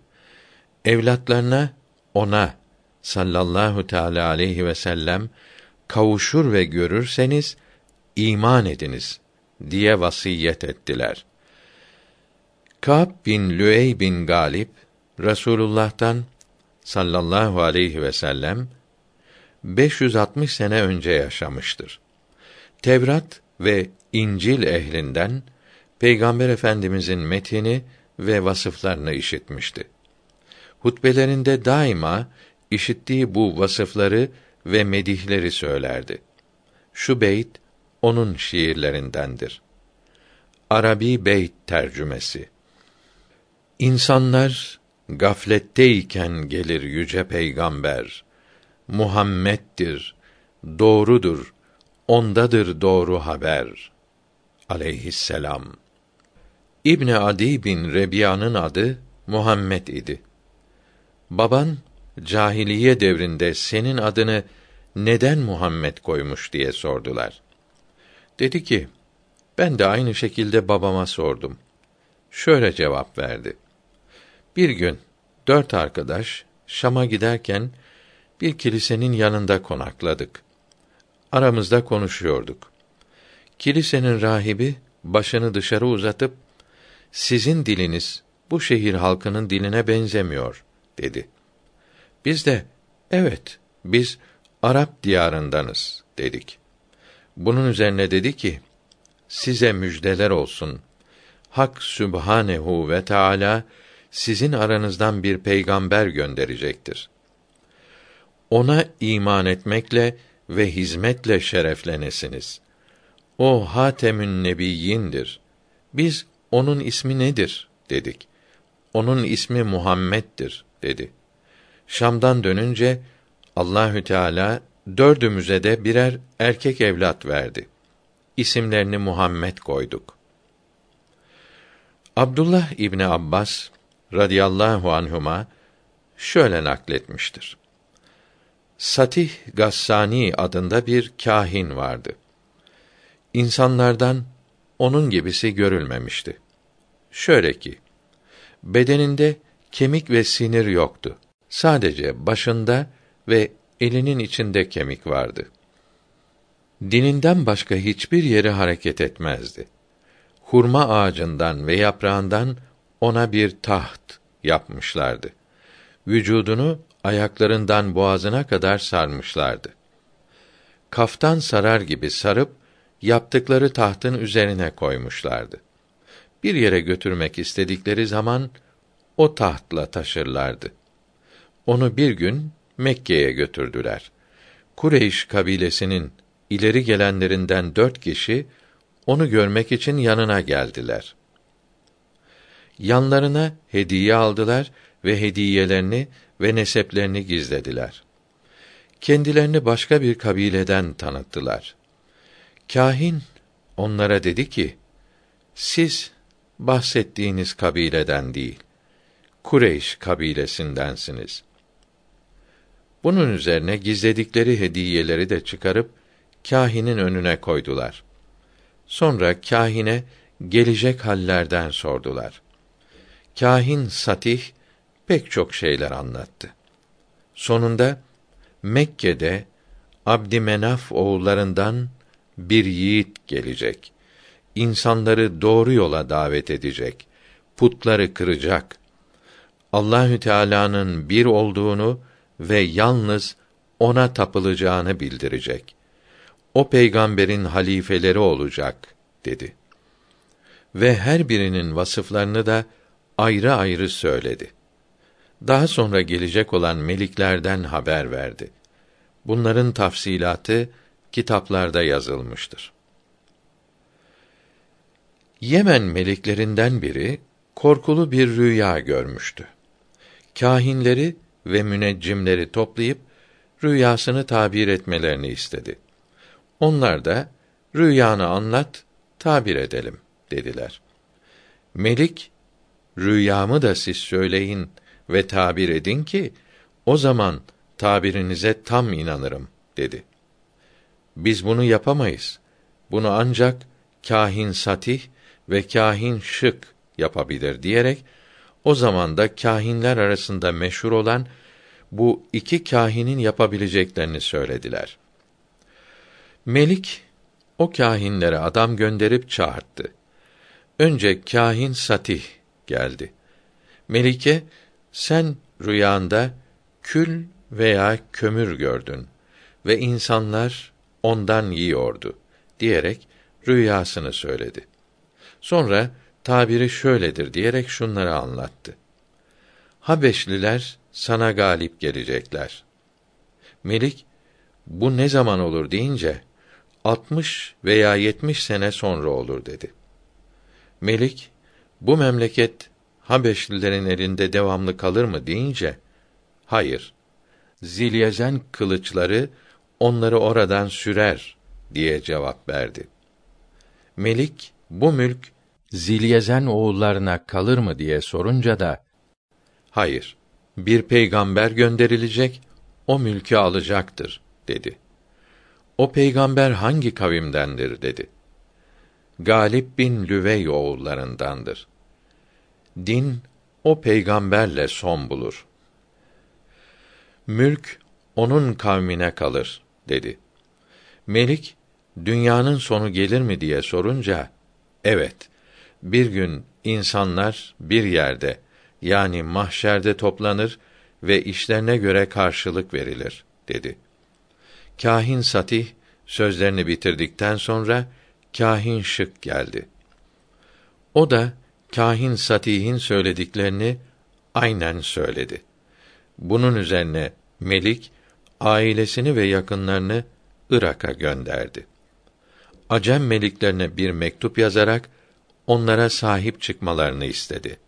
Evlatlarına ona sallallahu teala aleyhi ve sellem kavuşur ve görürseniz iman ediniz diye vasiyet ettiler. Kâb bin Lüey bin Galip Resulullah'tan sallallahu aleyhi ve sellem 560 sene önce yaşamıştır. Tevrat ve İncil ehlinden Peygamber Efendimizin metini ve vasıflarını işitmişti. Hutbelerinde daima işittiği bu vasıfları ve medihleri söylerdi. Şu beyt onun şiirlerindendir. Arabi beyt tercümesi. İnsanlar gafletteyken gelir yüce peygamber. Muhammed'dir, doğrudur, ondadır doğru haber. Aleyhisselam. İbni Adi bin Rebiya'nın adı Muhammed idi. Baban cahiliye devrinde senin adını neden Muhammed koymuş diye sordular. Dedi ki, ben de aynı şekilde babama sordum. Şöyle cevap verdi. Bir gün dört arkadaş Şam'a giderken bir kilisenin yanında konakladık. Aramızda konuşuyorduk. Kilisenin rahibi başını dışarı uzatıp sizin diliniz bu şehir halkının diline benzemiyor dedi. Biz de evet biz Arap diyarındanız dedik. Bunun üzerine dedi ki size müjdeler olsun. Hak Sübhanehu ve Teala sizin aranızdan bir peygamber gönderecektir. Ona iman etmekle ve hizmetle şereflenesiniz. O Hatemün Nebiyyindir. Biz onun ismi nedir dedik. Onun ismi Muhammed'dir dedi. Şam'dan dönünce Allahü Teala dördümüze de birer erkek evlat verdi. İsimlerini Muhammed koyduk. Abdullah İbni Abbas radıyallahu anhuma şöyle nakletmiştir. Satih Gassani adında bir kahin vardı. İnsanlardan onun gibisi görülmemişti. Şöyle ki, bedeninde kemik ve sinir yoktu. Sadece başında ve elinin içinde kemik vardı. Dininden başka hiçbir yeri hareket etmezdi. Hurma ağacından ve yaprağından ona bir taht yapmışlardı. Vücudunu ayaklarından boğazına kadar sarmışlardı. Kaftan sarar gibi sarıp yaptıkları tahtın üzerine koymuşlardı. Bir yere götürmek istedikleri zaman o tahtla taşırlardı. Onu bir gün Mekke'ye götürdüler. Kureyş kabilesinin ileri gelenlerinden dört kişi onu görmek için yanına geldiler. Yanlarına hediye aldılar ve hediyelerini ve neseplerini gizlediler. Kendilerini başka bir kabileden tanıttılar. Kahin onlara dedi ki: Siz bahsettiğiniz kabileden değil, Kureyş kabilesindensiniz. Bunun üzerine gizledikleri hediyeleri de çıkarıp kahinin önüne koydular. Sonra kahine gelecek hallerden sordular. Kahin Satih pek çok şeyler anlattı. Sonunda Mekke'de Abdümenaf oğullarından bir yiğit gelecek. İnsanları doğru yola davet edecek. Putları kıracak. Allahü Teala'nın bir olduğunu ve yalnız ona tapılacağını bildirecek. O peygamberin halifeleri olacak dedi. Ve her birinin vasıflarını da ayrı ayrı söyledi. Daha sonra gelecek olan meliklerden haber verdi. Bunların tafsilatı kitaplarda yazılmıştır. Yemen meliklerinden biri korkulu bir rüya görmüştü. Kahinleri ve müneccimleri toplayıp rüyasını tabir etmelerini istedi. Onlar da rüyanı anlat, tabir edelim dediler. Melik rüyamı da siz söyleyin ve tabir edin ki o zaman tabirinize tam inanırım dedi. Biz bunu yapamayız. Bunu ancak kahin satih ve kahin şık yapabilir diyerek o zaman da kâhinler arasında meşhur olan bu iki kâhinin yapabileceklerini söylediler. Melik o kâhinlere adam gönderip çağırdı. Önce kâhin Satih geldi. Melike sen rüyanda kül veya kömür gördün ve insanlar ondan yiyordu diyerek rüyasını söyledi. Sonra tabiri şöyledir diyerek şunları anlattı. Habeşliler sana galip gelecekler. Melik bu ne zaman olur deyince 60 veya 70 sene sonra olur dedi. Melik bu memleket Habeşlilerin elinde devamlı kalır mı deyince hayır. Zilyezen kılıçları onları oradan sürer diye cevap verdi. Melik bu mülk Zilyezen oğullarına kalır mı diye sorunca da hayır. Bir peygamber gönderilecek, o mülkü alacaktır dedi. O peygamber hangi kavimdendir dedi. Galip bin Lüvey oğullarındandır. Din o peygamberle son bulur. Mülk onun kavmine kalır dedi. Melik dünyanın sonu gelir mi diye sorunca evet bir gün insanlar bir yerde yani mahşerde toplanır ve işlerine göre karşılık verilir dedi. Kahin Satih sözlerini bitirdikten sonra kahin şık geldi. O da kahin Satih'in söylediklerini aynen söyledi. Bunun üzerine Melik ailesini ve yakınlarını Irak'a gönderdi. Acem meliklerine bir mektup yazarak onlara sahip çıkmalarını istedi.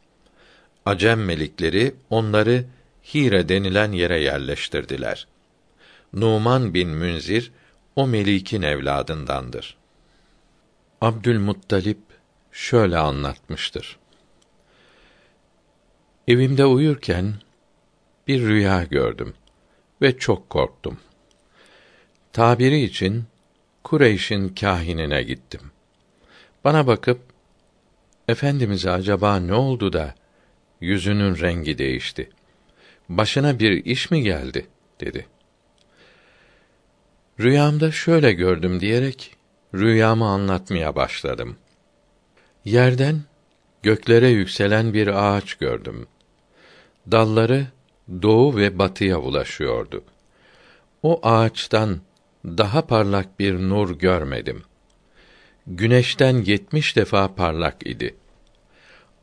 Acem melikleri onları Hire denilen yere yerleştirdiler. Numan bin Münzir o melikin evladındandır. Abdülmuttalip şöyle anlatmıştır. Evimde uyurken bir rüya gördüm ve çok korktum. Tabiri için Kureyş'in kahinine gittim. Bana bakıp Efendimize acaba ne oldu da yüzünün rengi değişti? Başına bir iş mi geldi? dedi. Rüyamda şöyle gördüm diyerek rüyamı anlatmaya başladım. Yerden göklere yükselen bir ağaç gördüm. Dalları doğu ve batıya ulaşıyordu. O ağaçtan daha parlak bir nur görmedim. Güneşten yetmiş defa parlak idi.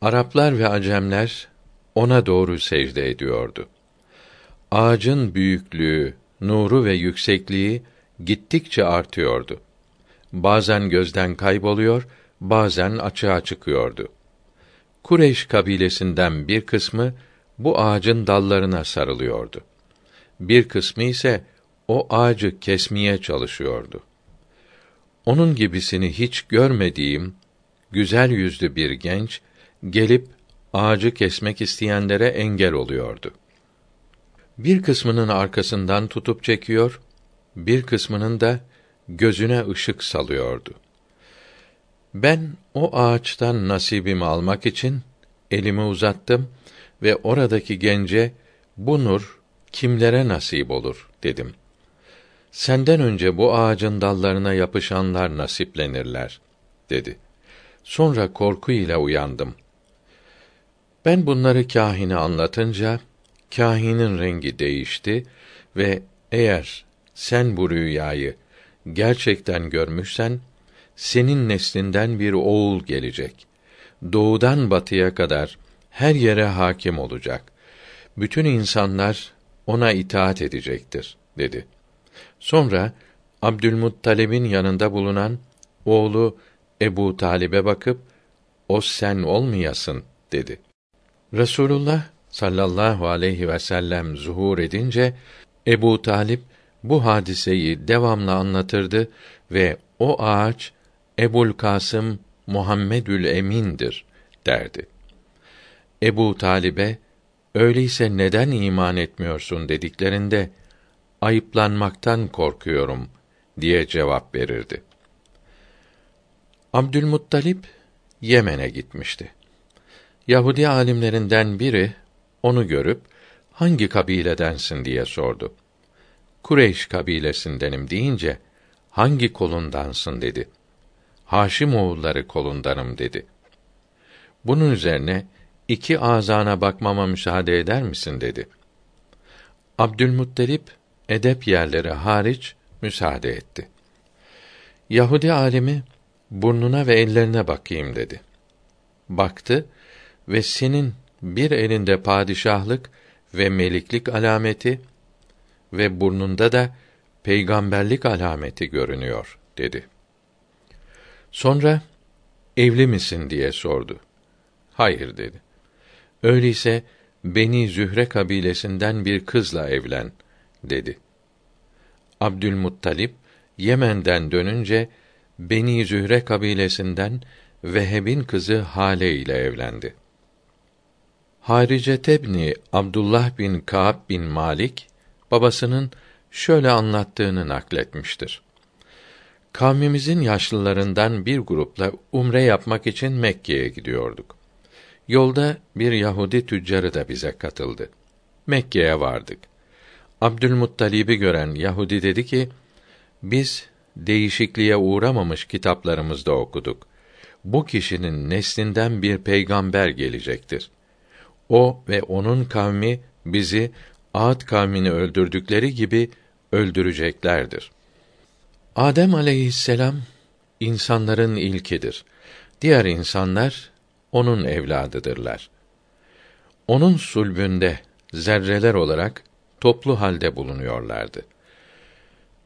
Araplar ve Acemler ona doğru secde ediyordu. Ağacın büyüklüğü, nuru ve yüksekliği gittikçe artıyordu. Bazen gözden kayboluyor, bazen açığa çıkıyordu. Kureyş kabilesinden bir kısmı bu ağacın dallarına sarılıyordu. Bir kısmı ise o ağacı kesmeye çalışıyordu. Onun gibisini hiç görmediğim güzel yüzlü bir genç gelip ağacı kesmek isteyenlere engel oluyordu. Bir kısmının arkasından tutup çekiyor, bir kısmının da gözüne ışık salıyordu. Ben o ağaçtan nasibimi almak için elimi uzattım ve oradaki gence bu nur kimlere nasip olur dedim. Senden önce bu ağacın dallarına yapışanlar nasiplenirler dedi. Sonra korku ile uyandım. Ben bunları kahine anlatınca kahinin rengi değişti ve eğer sen bu rüyayı gerçekten görmüşsen senin neslinden bir oğul gelecek. Doğudan batıya kadar her yere hakim olacak. Bütün insanlar ona itaat edecektir dedi. Sonra Abdülmuttalib'in yanında bulunan oğlu Ebu Talib'e bakıp o sen olmayasın dedi. Resulullah sallallahu aleyhi ve sellem zuhur edince Ebu Talip bu hadiseyi devamlı anlatırdı ve o ağaç Ebul Kasım Muhammedül Emin'dir derdi. Ebu Talib'e öyleyse neden iman etmiyorsun dediklerinde ayıplanmaktan korkuyorum diye cevap verirdi. Abdülmuttalip Yemen'e gitmişti. Yahudi alimlerinden biri onu görüp hangi kabiledensin diye sordu. Kureyş kabilesindenim deyince hangi kolundansın dedi. Haşim oğulları kolundanım dedi. Bunun üzerine iki azana bakmama müsaade eder misin dedi. Abdülmuttalip edep yerleri hariç müsaade etti. Yahudi alimi burnuna ve ellerine bakayım dedi. Baktı ve senin bir elinde padişahlık ve meliklik alameti ve burnunda da peygamberlik alameti görünüyor dedi. Sonra evli misin diye sordu. Hayır dedi. Öyleyse Beni Zühre kabilesinden bir kızla evlen dedi. Abdülmuttalip Yemen'den dönünce Beni Zühre kabilesinden Veheb'in kızı Hale ile evlendi. Harice Tebni Abdullah bin Ka'b bin Malik babasının şöyle anlattığını nakletmiştir. Kavmimizin yaşlılarından bir grupla umre yapmak için Mekke'ye gidiyorduk. Yolda bir Yahudi tüccarı da bize katıldı. Mekke'ye vardık. Abdülmuttalib'i gören Yahudi dedi ki: Biz değişikliğe uğramamış kitaplarımızda okuduk. Bu kişinin neslinden bir peygamber gelecektir. O ve onun kavmi bizi Ad kavmini öldürdükleri gibi öldüreceklerdir. Adem aleyhisselam insanların ilkidir. Diğer insanlar onun evladıdırlar. Onun sulbünde zerreler olarak toplu halde bulunuyorlardı.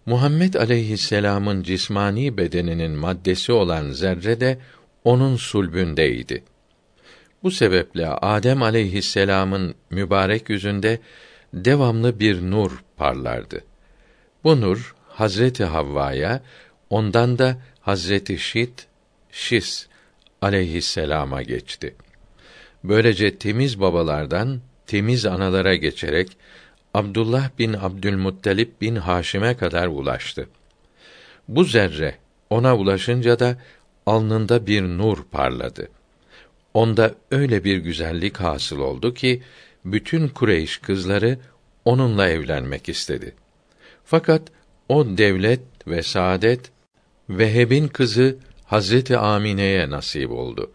Muhammed aleyhisselam'ın cismani bedeninin maddesi olan zerre de onun sulbündeydi. Bu sebeple Adem aleyhisselam'ın mübarek yüzünde devamlı bir nur parlardı. Bu nur Hazreti Havva'ya, ondan da Hazreti Şit, Şis aleyhisselama geçti. Böylece temiz babalardan temiz analara geçerek Abdullah bin Abdülmuttalip bin Haşim'e kadar ulaştı. Bu zerre ona ulaşınca da alnında bir nur parladı. Onda öyle bir güzellik hasıl oldu ki bütün Kureyş kızları onunla evlenmek istedi. Fakat o devlet ve saadet Veheb'in kızı Hazreti Amine'ye nasip oldu.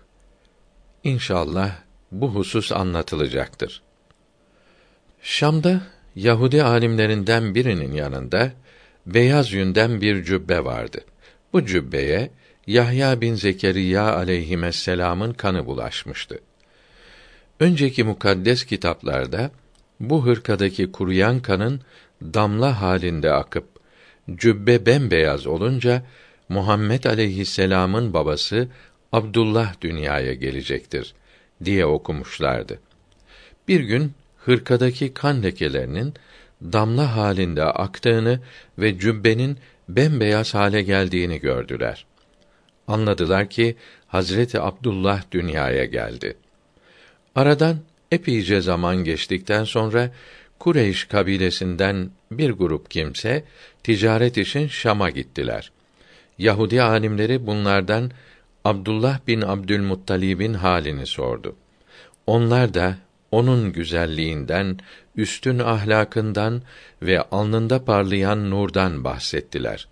İnşallah bu husus anlatılacaktır. Şam'da Yahudi alimlerinden birinin yanında beyaz yünden bir cübbe vardı. Bu cübbeye Yahya bin Zekeriya aleyhisselam'ın kanı bulaşmıştı. Önceki mukaddes kitaplarda bu hırkadaki kuruyan kanın damla halinde akıp cübbe bembeyaz olunca Muhammed aleyhisselam'ın babası Abdullah dünyaya gelecektir diye okumuşlardı. Bir gün hırkadaki kan lekelerinin damla halinde aktığını ve cübbenin bembeyaz hale geldiğini gördüler. Anladılar ki Hazreti Abdullah dünyaya geldi. Aradan epeyce zaman geçtikten sonra Kureyş kabilesinden bir grup kimse ticaret için Şam'a gittiler. Yahudi alimleri bunlardan Abdullah bin Abdülmuttalib'in halini sordu. Onlar da onun güzelliğinden, üstün ahlakından ve alnında parlayan nurdan bahsettiler.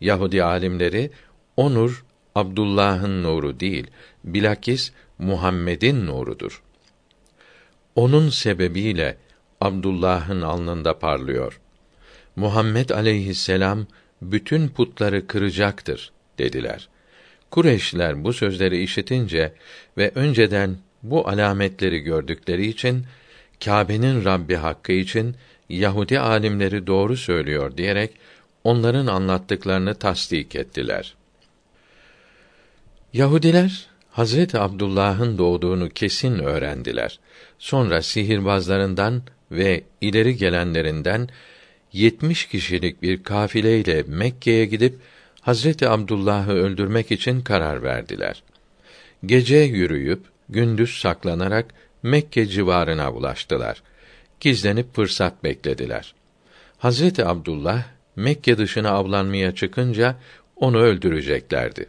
Yahudi alimleri o nur Abdullah'ın nuru değil, bilakis Muhammed'in nurudur. Onun sebebiyle Abdullah'ın alnında parlıyor. Muhammed aleyhisselam bütün putları kıracaktır dediler. Kureyşler bu sözleri işitince ve önceden bu alametleri gördükleri için Kâbe'nin Rabbi hakkı için Yahudi alimleri doğru söylüyor diyerek onların anlattıklarını tasdik ettiler. Yahudiler Hazreti Abdullah'ın doğduğunu kesin öğrendiler. Sonra sihirbazlarından ve ileri gelenlerinden yetmiş kişilik bir kafileyle Mekke'ye gidip Hazreti Abdullah'ı öldürmek için karar verdiler. Gece yürüyüp gündüz saklanarak Mekke civarına ulaştılar. Gizlenip fırsat beklediler. Hazreti Abdullah Mekke dışına avlanmaya çıkınca onu öldüreceklerdi.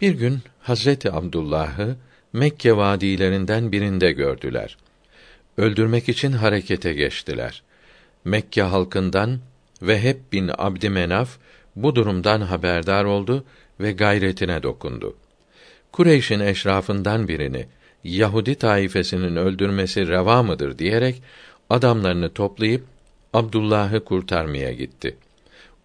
Bir gün Hazreti Abdullah'ı Mekke vadilerinden birinde gördüler. Öldürmek için harekete geçtiler. Mekke halkından ve hep bin Abdümenaf bu durumdan haberdar oldu ve gayretine dokundu. Kureyş'in eşrafından birini Yahudi taifesinin öldürmesi reva mıdır diyerek adamlarını toplayıp Abdullah'ı kurtarmaya gitti.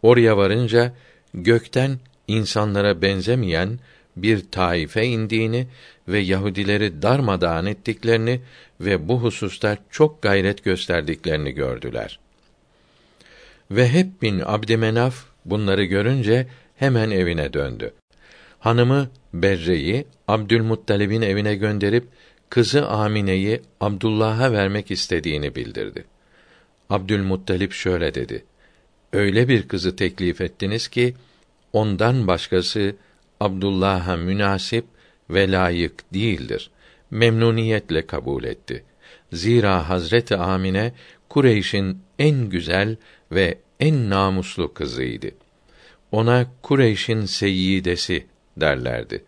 Oraya varınca gökten insanlara benzemeyen bir taife indiğini ve Yahudileri darmadağın ettiklerini ve bu hususta çok gayret gösterdiklerini gördüler. Veheb bin Abdümenaf bunları görünce hemen evine döndü. Hanımı Berre'yi Abdülmuttalib'in evine gönderip kızı Amine'yi Abdullah'a vermek istediğini bildirdi. Abdülmuttalip şöyle dedi: Öyle bir kızı teklif ettiniz ki ondan başkası Abdullah'a münasip ve layık değildir. Memnuniyetle kabul etti. Zira Hazreti Amine Kureyş'in en güzel ve en namuslu kızıydı. Ona Kureyş'in seyyidesi derlerdi.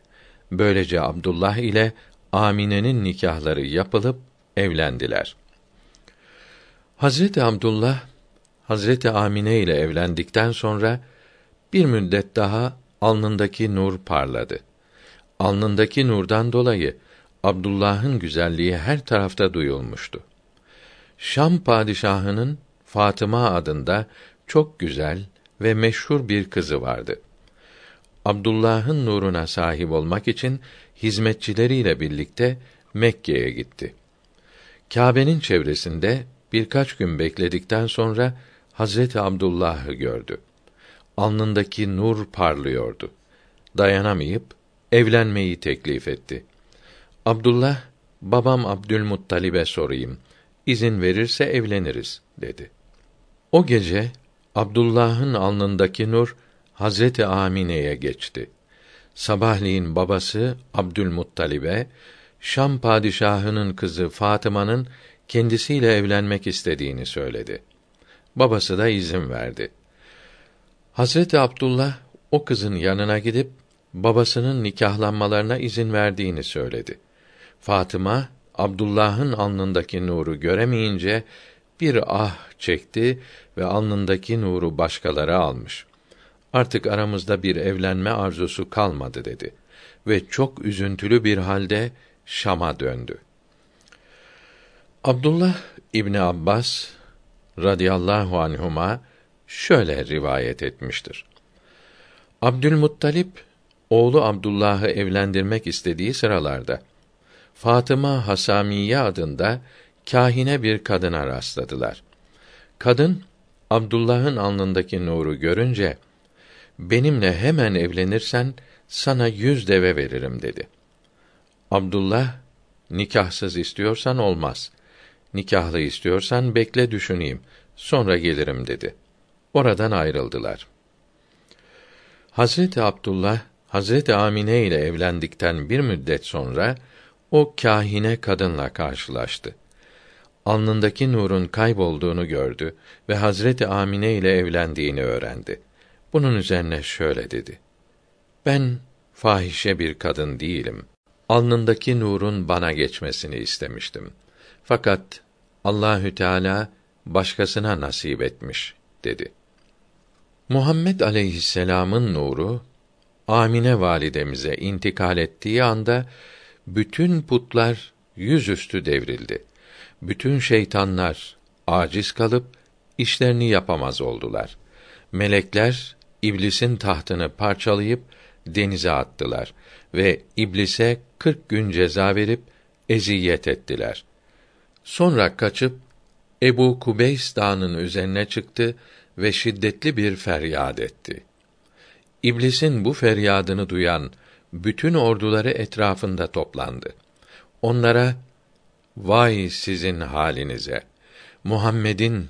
Böylece Abdullah ile Amine'nin nikahları yapılıp evlendiler. Hazreti Abdullah Hazreti Amine ile evlendikten sonra bir müddet daha alnındaki nur parladı. Alnındaki nurdan dolayı Abdullah'ın güzelliği her tarafta duyulmuştu. Şam padişahının Fatıma adında çok güzel ve meşhur bir kızı vardı. Abdullah'ın nuruna sahip olmak için hizmetçileriyle birlikte Mekke'ye gitti. Kâbe'nin çevresinde birkaç gün bekledikten sonra Hazreti Abdullah'ı gördü. Alnındaki nur parlıyordu. Dayanamayıp evlenmeyi teklif etti. Abdullah, babam Abdülmuttalib'e sorayım. İzin verirse evleniriz, dedi. O gece Abdullah'ın alnındaki nur Hazreti Amine'ye geçti. Sabahleyin babası Abdülmuttalib'e Şam padişahının kızı Fatıma'nın kendisiyle evlenmek istediğini söyledi. Babası da izin verdi. Hazreti Abdullah o kızın yanına gidip babasının nikahlanmalarına izin verdiğini söyledi. Fatıma Abdullah'ın alnındaki nuru göremeyince bir ah çekti ve alnındaki nuru başkaları almış. Artık aramızda bir evlenme arzusu kalmadı dedi ve çok üzüntülü bir halde Şam'a döndü. Abdullah İbni Abbas radıyallahu anhuma şöyle rivayet etmiştir. Abdülmuttalip oğlu Abdullah'ı evlendirmek istediği sıralarda Fatıma Hasamiye adında kahine bir kadına rastladılar. Kadın Abdullah'ın alnındaki nuru görünce benimle hemen evlenirsen sana yüz deve veririm dedi. Abdullah nikahsız istiyorsan olmaz. Nikahlı istiyorsan bekle düşüneyim. Sonra gelirim dedi. Oradan ayrıldılar. Hazreti Abdullah Hazreti Amine ile evlendikten bir müddet sonra o kahine kadınla karşılaştı. Alnındaki nurun kaybolduğunu gördü ve Hazreti Amine ile evlendiğini öğrendi. Bunun üzerine şöyle dedi: Ben fahişe bir kadın değilim. Alnındaki nurun bana geçmesini istemiştim. Fakat Allahü Teala başkasına nasip etmiş dedi. Muhammed aleyhisselam'ın nuru Amine validemize intikal ettiği anda bütün putlar yüzüstü devrildi. Bütün şeytanlar aciz kalıp işlerini yapamaz oldular. Melekler iblisin tahtını parçalayıp denize attılar ve iblise kırk gün ceza verip eziyet ettiler. Sonra kaçıp Ebu Kubeys dağının üzerine çıktı ve şiddetli bir feryat etti. İblisin bu feryadını duyan bütün orduları etrafında toplandı. Onlara vay sizin halinize. Muhammed'in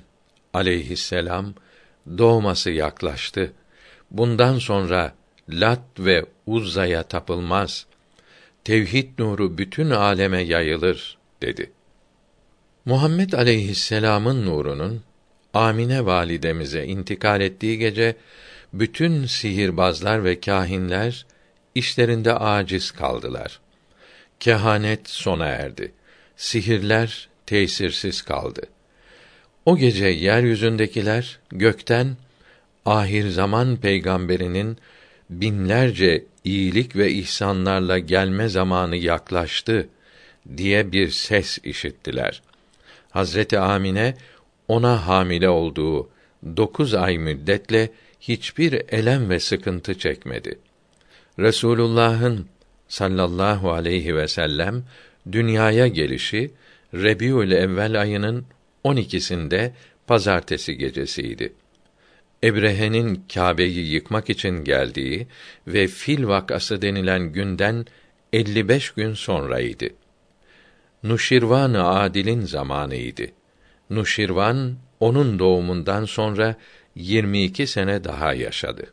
aleyhisselam doğması yaklaştı. Bundan sonra Lat ve Uzza'ya tapılmaz. Tevhid nuru bütün aleme yayılır dedi. Muhammed aleyhisselam'ın nurunun Amine validemize intikal ettiği gece bütün sihirbazlar ve kâhinler işlerinde aciz kaldılar. Kehanet sona erdi. Sihirler tesirsiz kaldı. O gece yeryüzündekiler gökten ahir zaman peygamberinin binlerce iyilik ve ihsanlarla gelme zamanı yaklaştı diye bir ses işittiler. Hazreti Amine ona hamile olduğu dokuz ay müddetle hiçbir elem ve sıkıntı çekmedi. Resulullah'ın sallallahu aleyhi ve sellem dünyaya gelişi Rebiül Evvel ayının 12'sinde pazartesi gecesiydi. Ebrehe'nin Kâbe'yi yıkmak için geldiği ve fil vakası denilen günden 55 gün sonraydı. Nuşirvan-ı Adil'in zamanıydı. Nuşirvan onun doğumundan sonra 22 sene daha yaşadı.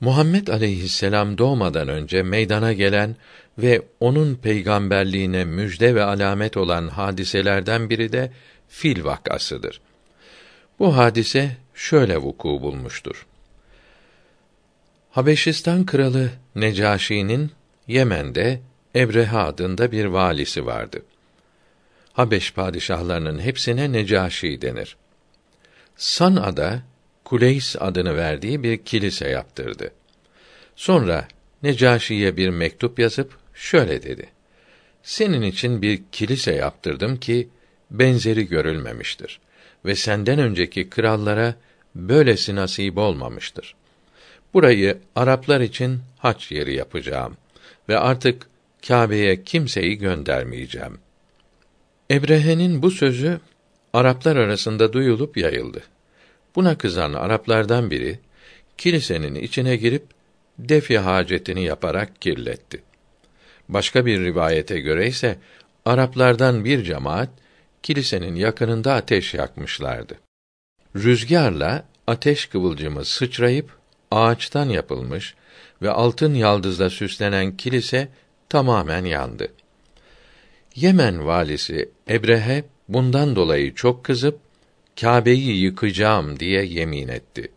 Muhammed aleyhisselam doğmadan önce meydana gelen ve onun peygamberliğine müjde ve alamet olan hadiselerden biri de fil vakasıdır. Bu hadise şöyle vuku bulmuştur. Habeşistan kralı Necaşi'nin Yemen'de Ebreha adında bir valisi vardı. Habeş padişahlarının hepsine Necaşi denir. San'a'da Kuleys adını verdiği bir kilise yaptırdı. Sonra Necaşi'ye bir mektup yazıp şöyle dedi: Senin için bir kilise yaptırdım ki benzeri görülmemiştir ve senden önceki krallara böylesi nasip olmamıştır. Burayı Araplar için haç yeri yapacağım ve artık Kâbe'ye kimseyi göndermeyeceğim. Ebrehe'nin bu sözü Araplar arasında duyulup yayıldı. Buna kızan Araplardan biri kilisenin içine girip defi hacetini yaparak kirletti. Başka bir rivayete göre ise Araplardan bir cemaat kilisenin yakınında ateş yakmışlardı. Rüzgarla ateş kıvılcımı sıçrayıp ağaçtan yapılmış ve altın yaldızla süslenen kilise tamamen yandı. Yemen valisi Ebrehe bundan dolayı çok kızıp Kâbe'yi yıkacağım diye yemin etti.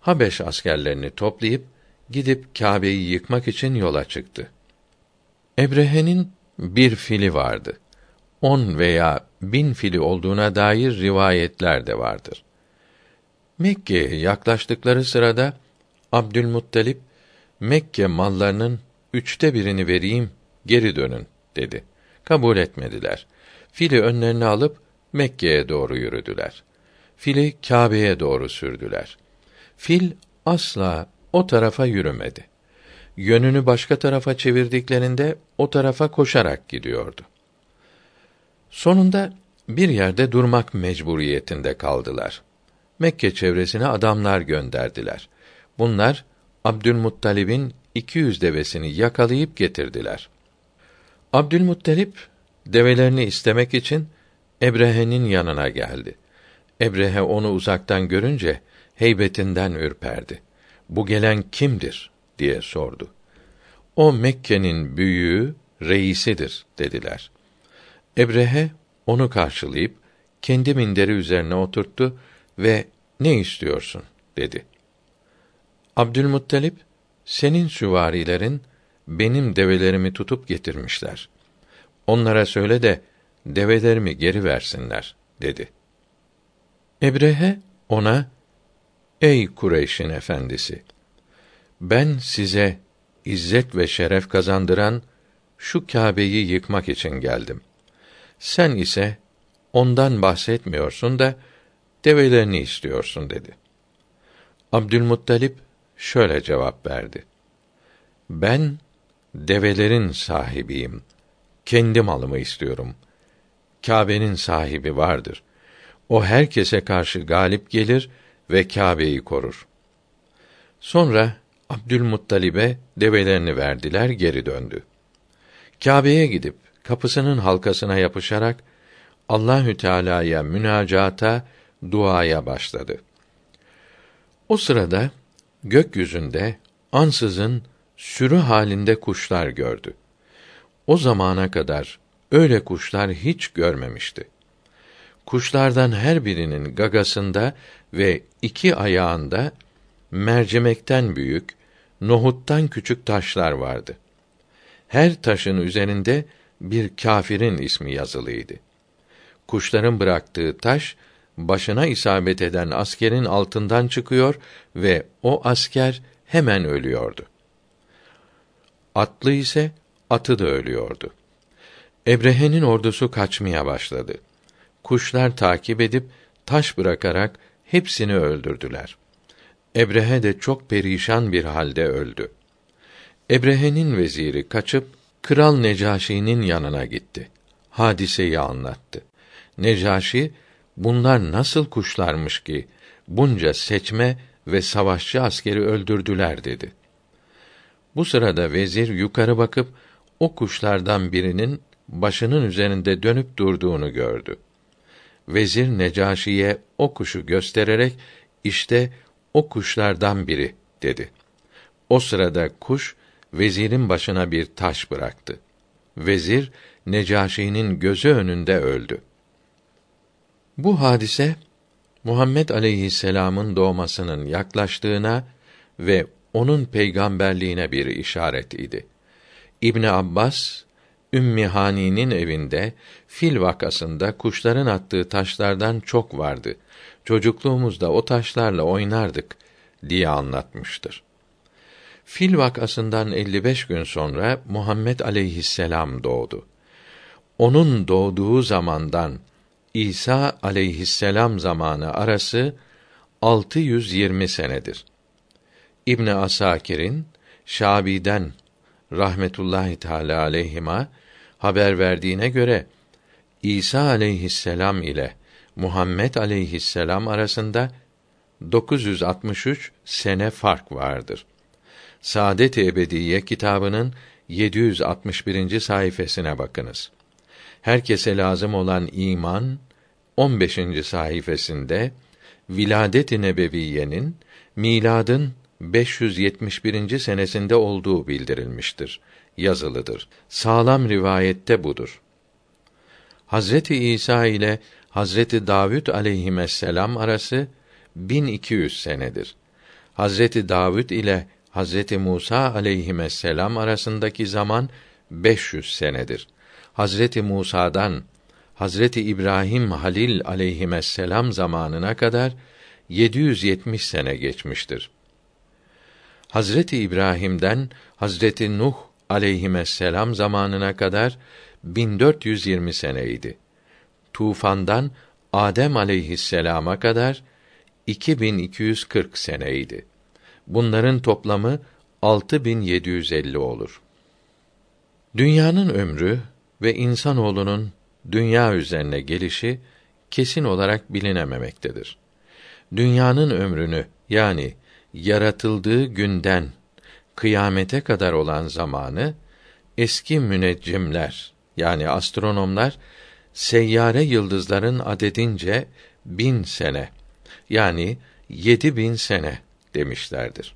Habeş askerlerini toplayıp gidip Kâbe'yi yıkmak için yola çıktı. Ebrehe'nin bir fili vardı. On veya bin fili olduğuna dair rivayetler de vardır. Mekke'ye yaklaştıkları sırada Abdülmuttalip Mekke mallarının üçte birini vereyim, geri dönün dedi. Kabul etmediler. Fili önlerine alıp Mekke'ye doğru yürüdüler. Fili Kâbe'ye doğru sürdüler. Fil asla o tarafa yürümedi. Yönünü başka tarafa çevirdiklerinde o tarafa koşarak gidiyordu. Sonunda bir yerde durmak mecburiyetinde kaldılar. Mekke çevresine adamlar gönderdiler. Bunlar Abdülmuttalib'in 200 devesini yakalayıp getirdiler. Abdülmuttalip develerini istemek için Ebrehe'nin yanına geldi. Ebrehe onu uzaktan görünce heybetinden ürperdi. Bu gelen kimdir diye sordu. O Mekke'nin büyüğü, reisidir dediler. Ebrehe onu karşılayıp kendi minderi üzerine oturttu ve ne istiyorsun dedi. Abdülmuttalip senin süvarilerin benim develerimi tutup getirmişler. Onlara söyle de develerimi geri versinler dedi. Ebrehe ona Ey Kureyş'in efendisi ben size izzet ve şeref kazandıran şu Kâbe'yi yıkmak için geldim. Sen ise ondan bahsetmiyorsun da develerini istiyorsun dedi. Abdülmuttalip şöyle cevap verdi. Ben develerin sahibiyim. Kendi malımı istiyorum. Kâbe'nin sahibi vardır. O herkese karşı galip gelir ve Kâbe'yi korur. Sonra Abdülmuttalib'e develerini verdiler, geri döndü. Kâbe'ye gidip kapısının halkasına yapışarak Allahü Teala'ya münacata, duaya başladı. O sırada gökyüzünde ansızın sürü halinde kuşlar gördü. O zamana kadar öyle kuşlar hiç görmemişti. Kuşlardan her birinin gagasında ve iki ayağında mercimekten büyük, nohuttan küçük taşlar vardı. Her taşın üzerinde bir kâfirin ismi yazılıydı. Kuşların bıraktığı taş başına isabet eden askerin altından çıkıyor ve o asker hemen ölüyordu. Atlı ise atı da ölüyordu. Ebrehe'nin ordusu kaçmaya başladı. kuşlar takip edip taş bırakarak hepsini öldürdüler. Ebrehe de çok perişan bir halde öldü. Ebrehe'nin veziri kaçıp Kral Necaşi'nin yanına gitti. Hadiseyi anlattı. Necaşi, bunlar nasıl kuşlarmış ki bunca seçme ve savaşçı askeri öldürdüler dedi. Bu sırada vezir yukarı bakıp o kuşlardan birinin başının üzerinde dönüp durduğunu gördü. Vezir Necaşi'ye o kuşu göstererek işte o kuşlardan biri dedi. O sırada kuş vezirin başına bir taş bıraktı. Vezir Necaşi'nin gözü önünde öldü. Bu hadise Muhammed aleyhisselam'ın doğmasının yaklaştığına ve onun peygamberliğine bir işaret idi. İbn Abbas Ümmi Hani'nin evinde fil vakasında kuşların attığı taşlardan çok vardı. Çocukluğumuzda o taşlarla oynardık diye anlatmıştır. Fil vakasından 55 gün sonra Muhammed aleyhisselam doğdu. Onun doğduğu zamandan İsa aleyhisselam zamanı arası 620 senedir. İbn Asakir'in Şabi'den rahmetullahi teala aleyhima haber verdiğine göre İsa aleyhisselam ile Muhammed aleyhisselam arasında 963 sene fark vardır. Saadet-i Ebediye kitabının 761. sayfasına bakınız. Herkese lazım olan iman 15. sayfasında Viladet-i Nebeviye'nin miladın 571. senesinde olduğu bildirilmiştir. Yazılıdır. Sağlam rivayette budur. Hazreti İsa ile Hazreti Davud aleyhisselam arası 1200 senedir. Hazreti Davud ile Hazreti Musa aleyhisselam arasındaki zaman 500 senedir. Hazreti Musa'dan Hazreti İbrahim Halil aleyhisselam zamanına kadar 770 sene geçmiştir. Hazreti İbrahim'den Hazreti Nuh aleyhisselam zamanına kadar 1420 seneydi. Tufandan Adem aleyhisselama kadar 2240 seneydi. Bunların toplamı 6750 olur. Dünyanın ömrü ve insanoğlunun dünya üzerine gelişi kesin olarak bilinememektedir. Dünyanın ömrünü yani yaratıldığı günden kıyamete kadar olan zamanı eski müneccimler yani astronomlar seyyare yıldızların adedince bin sene yani yedi bin sene demişlerdir.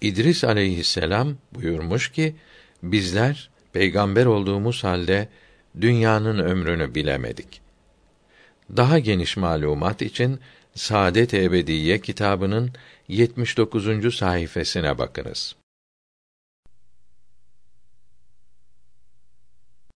İdris aleyhisselam buyurmuş ki bizler peygamber olduğumuz halde dünyanın ömrünü bilemedik. Daha geniş malumat için Saadet Ebediye kitabının 79. sayfasına bakınız.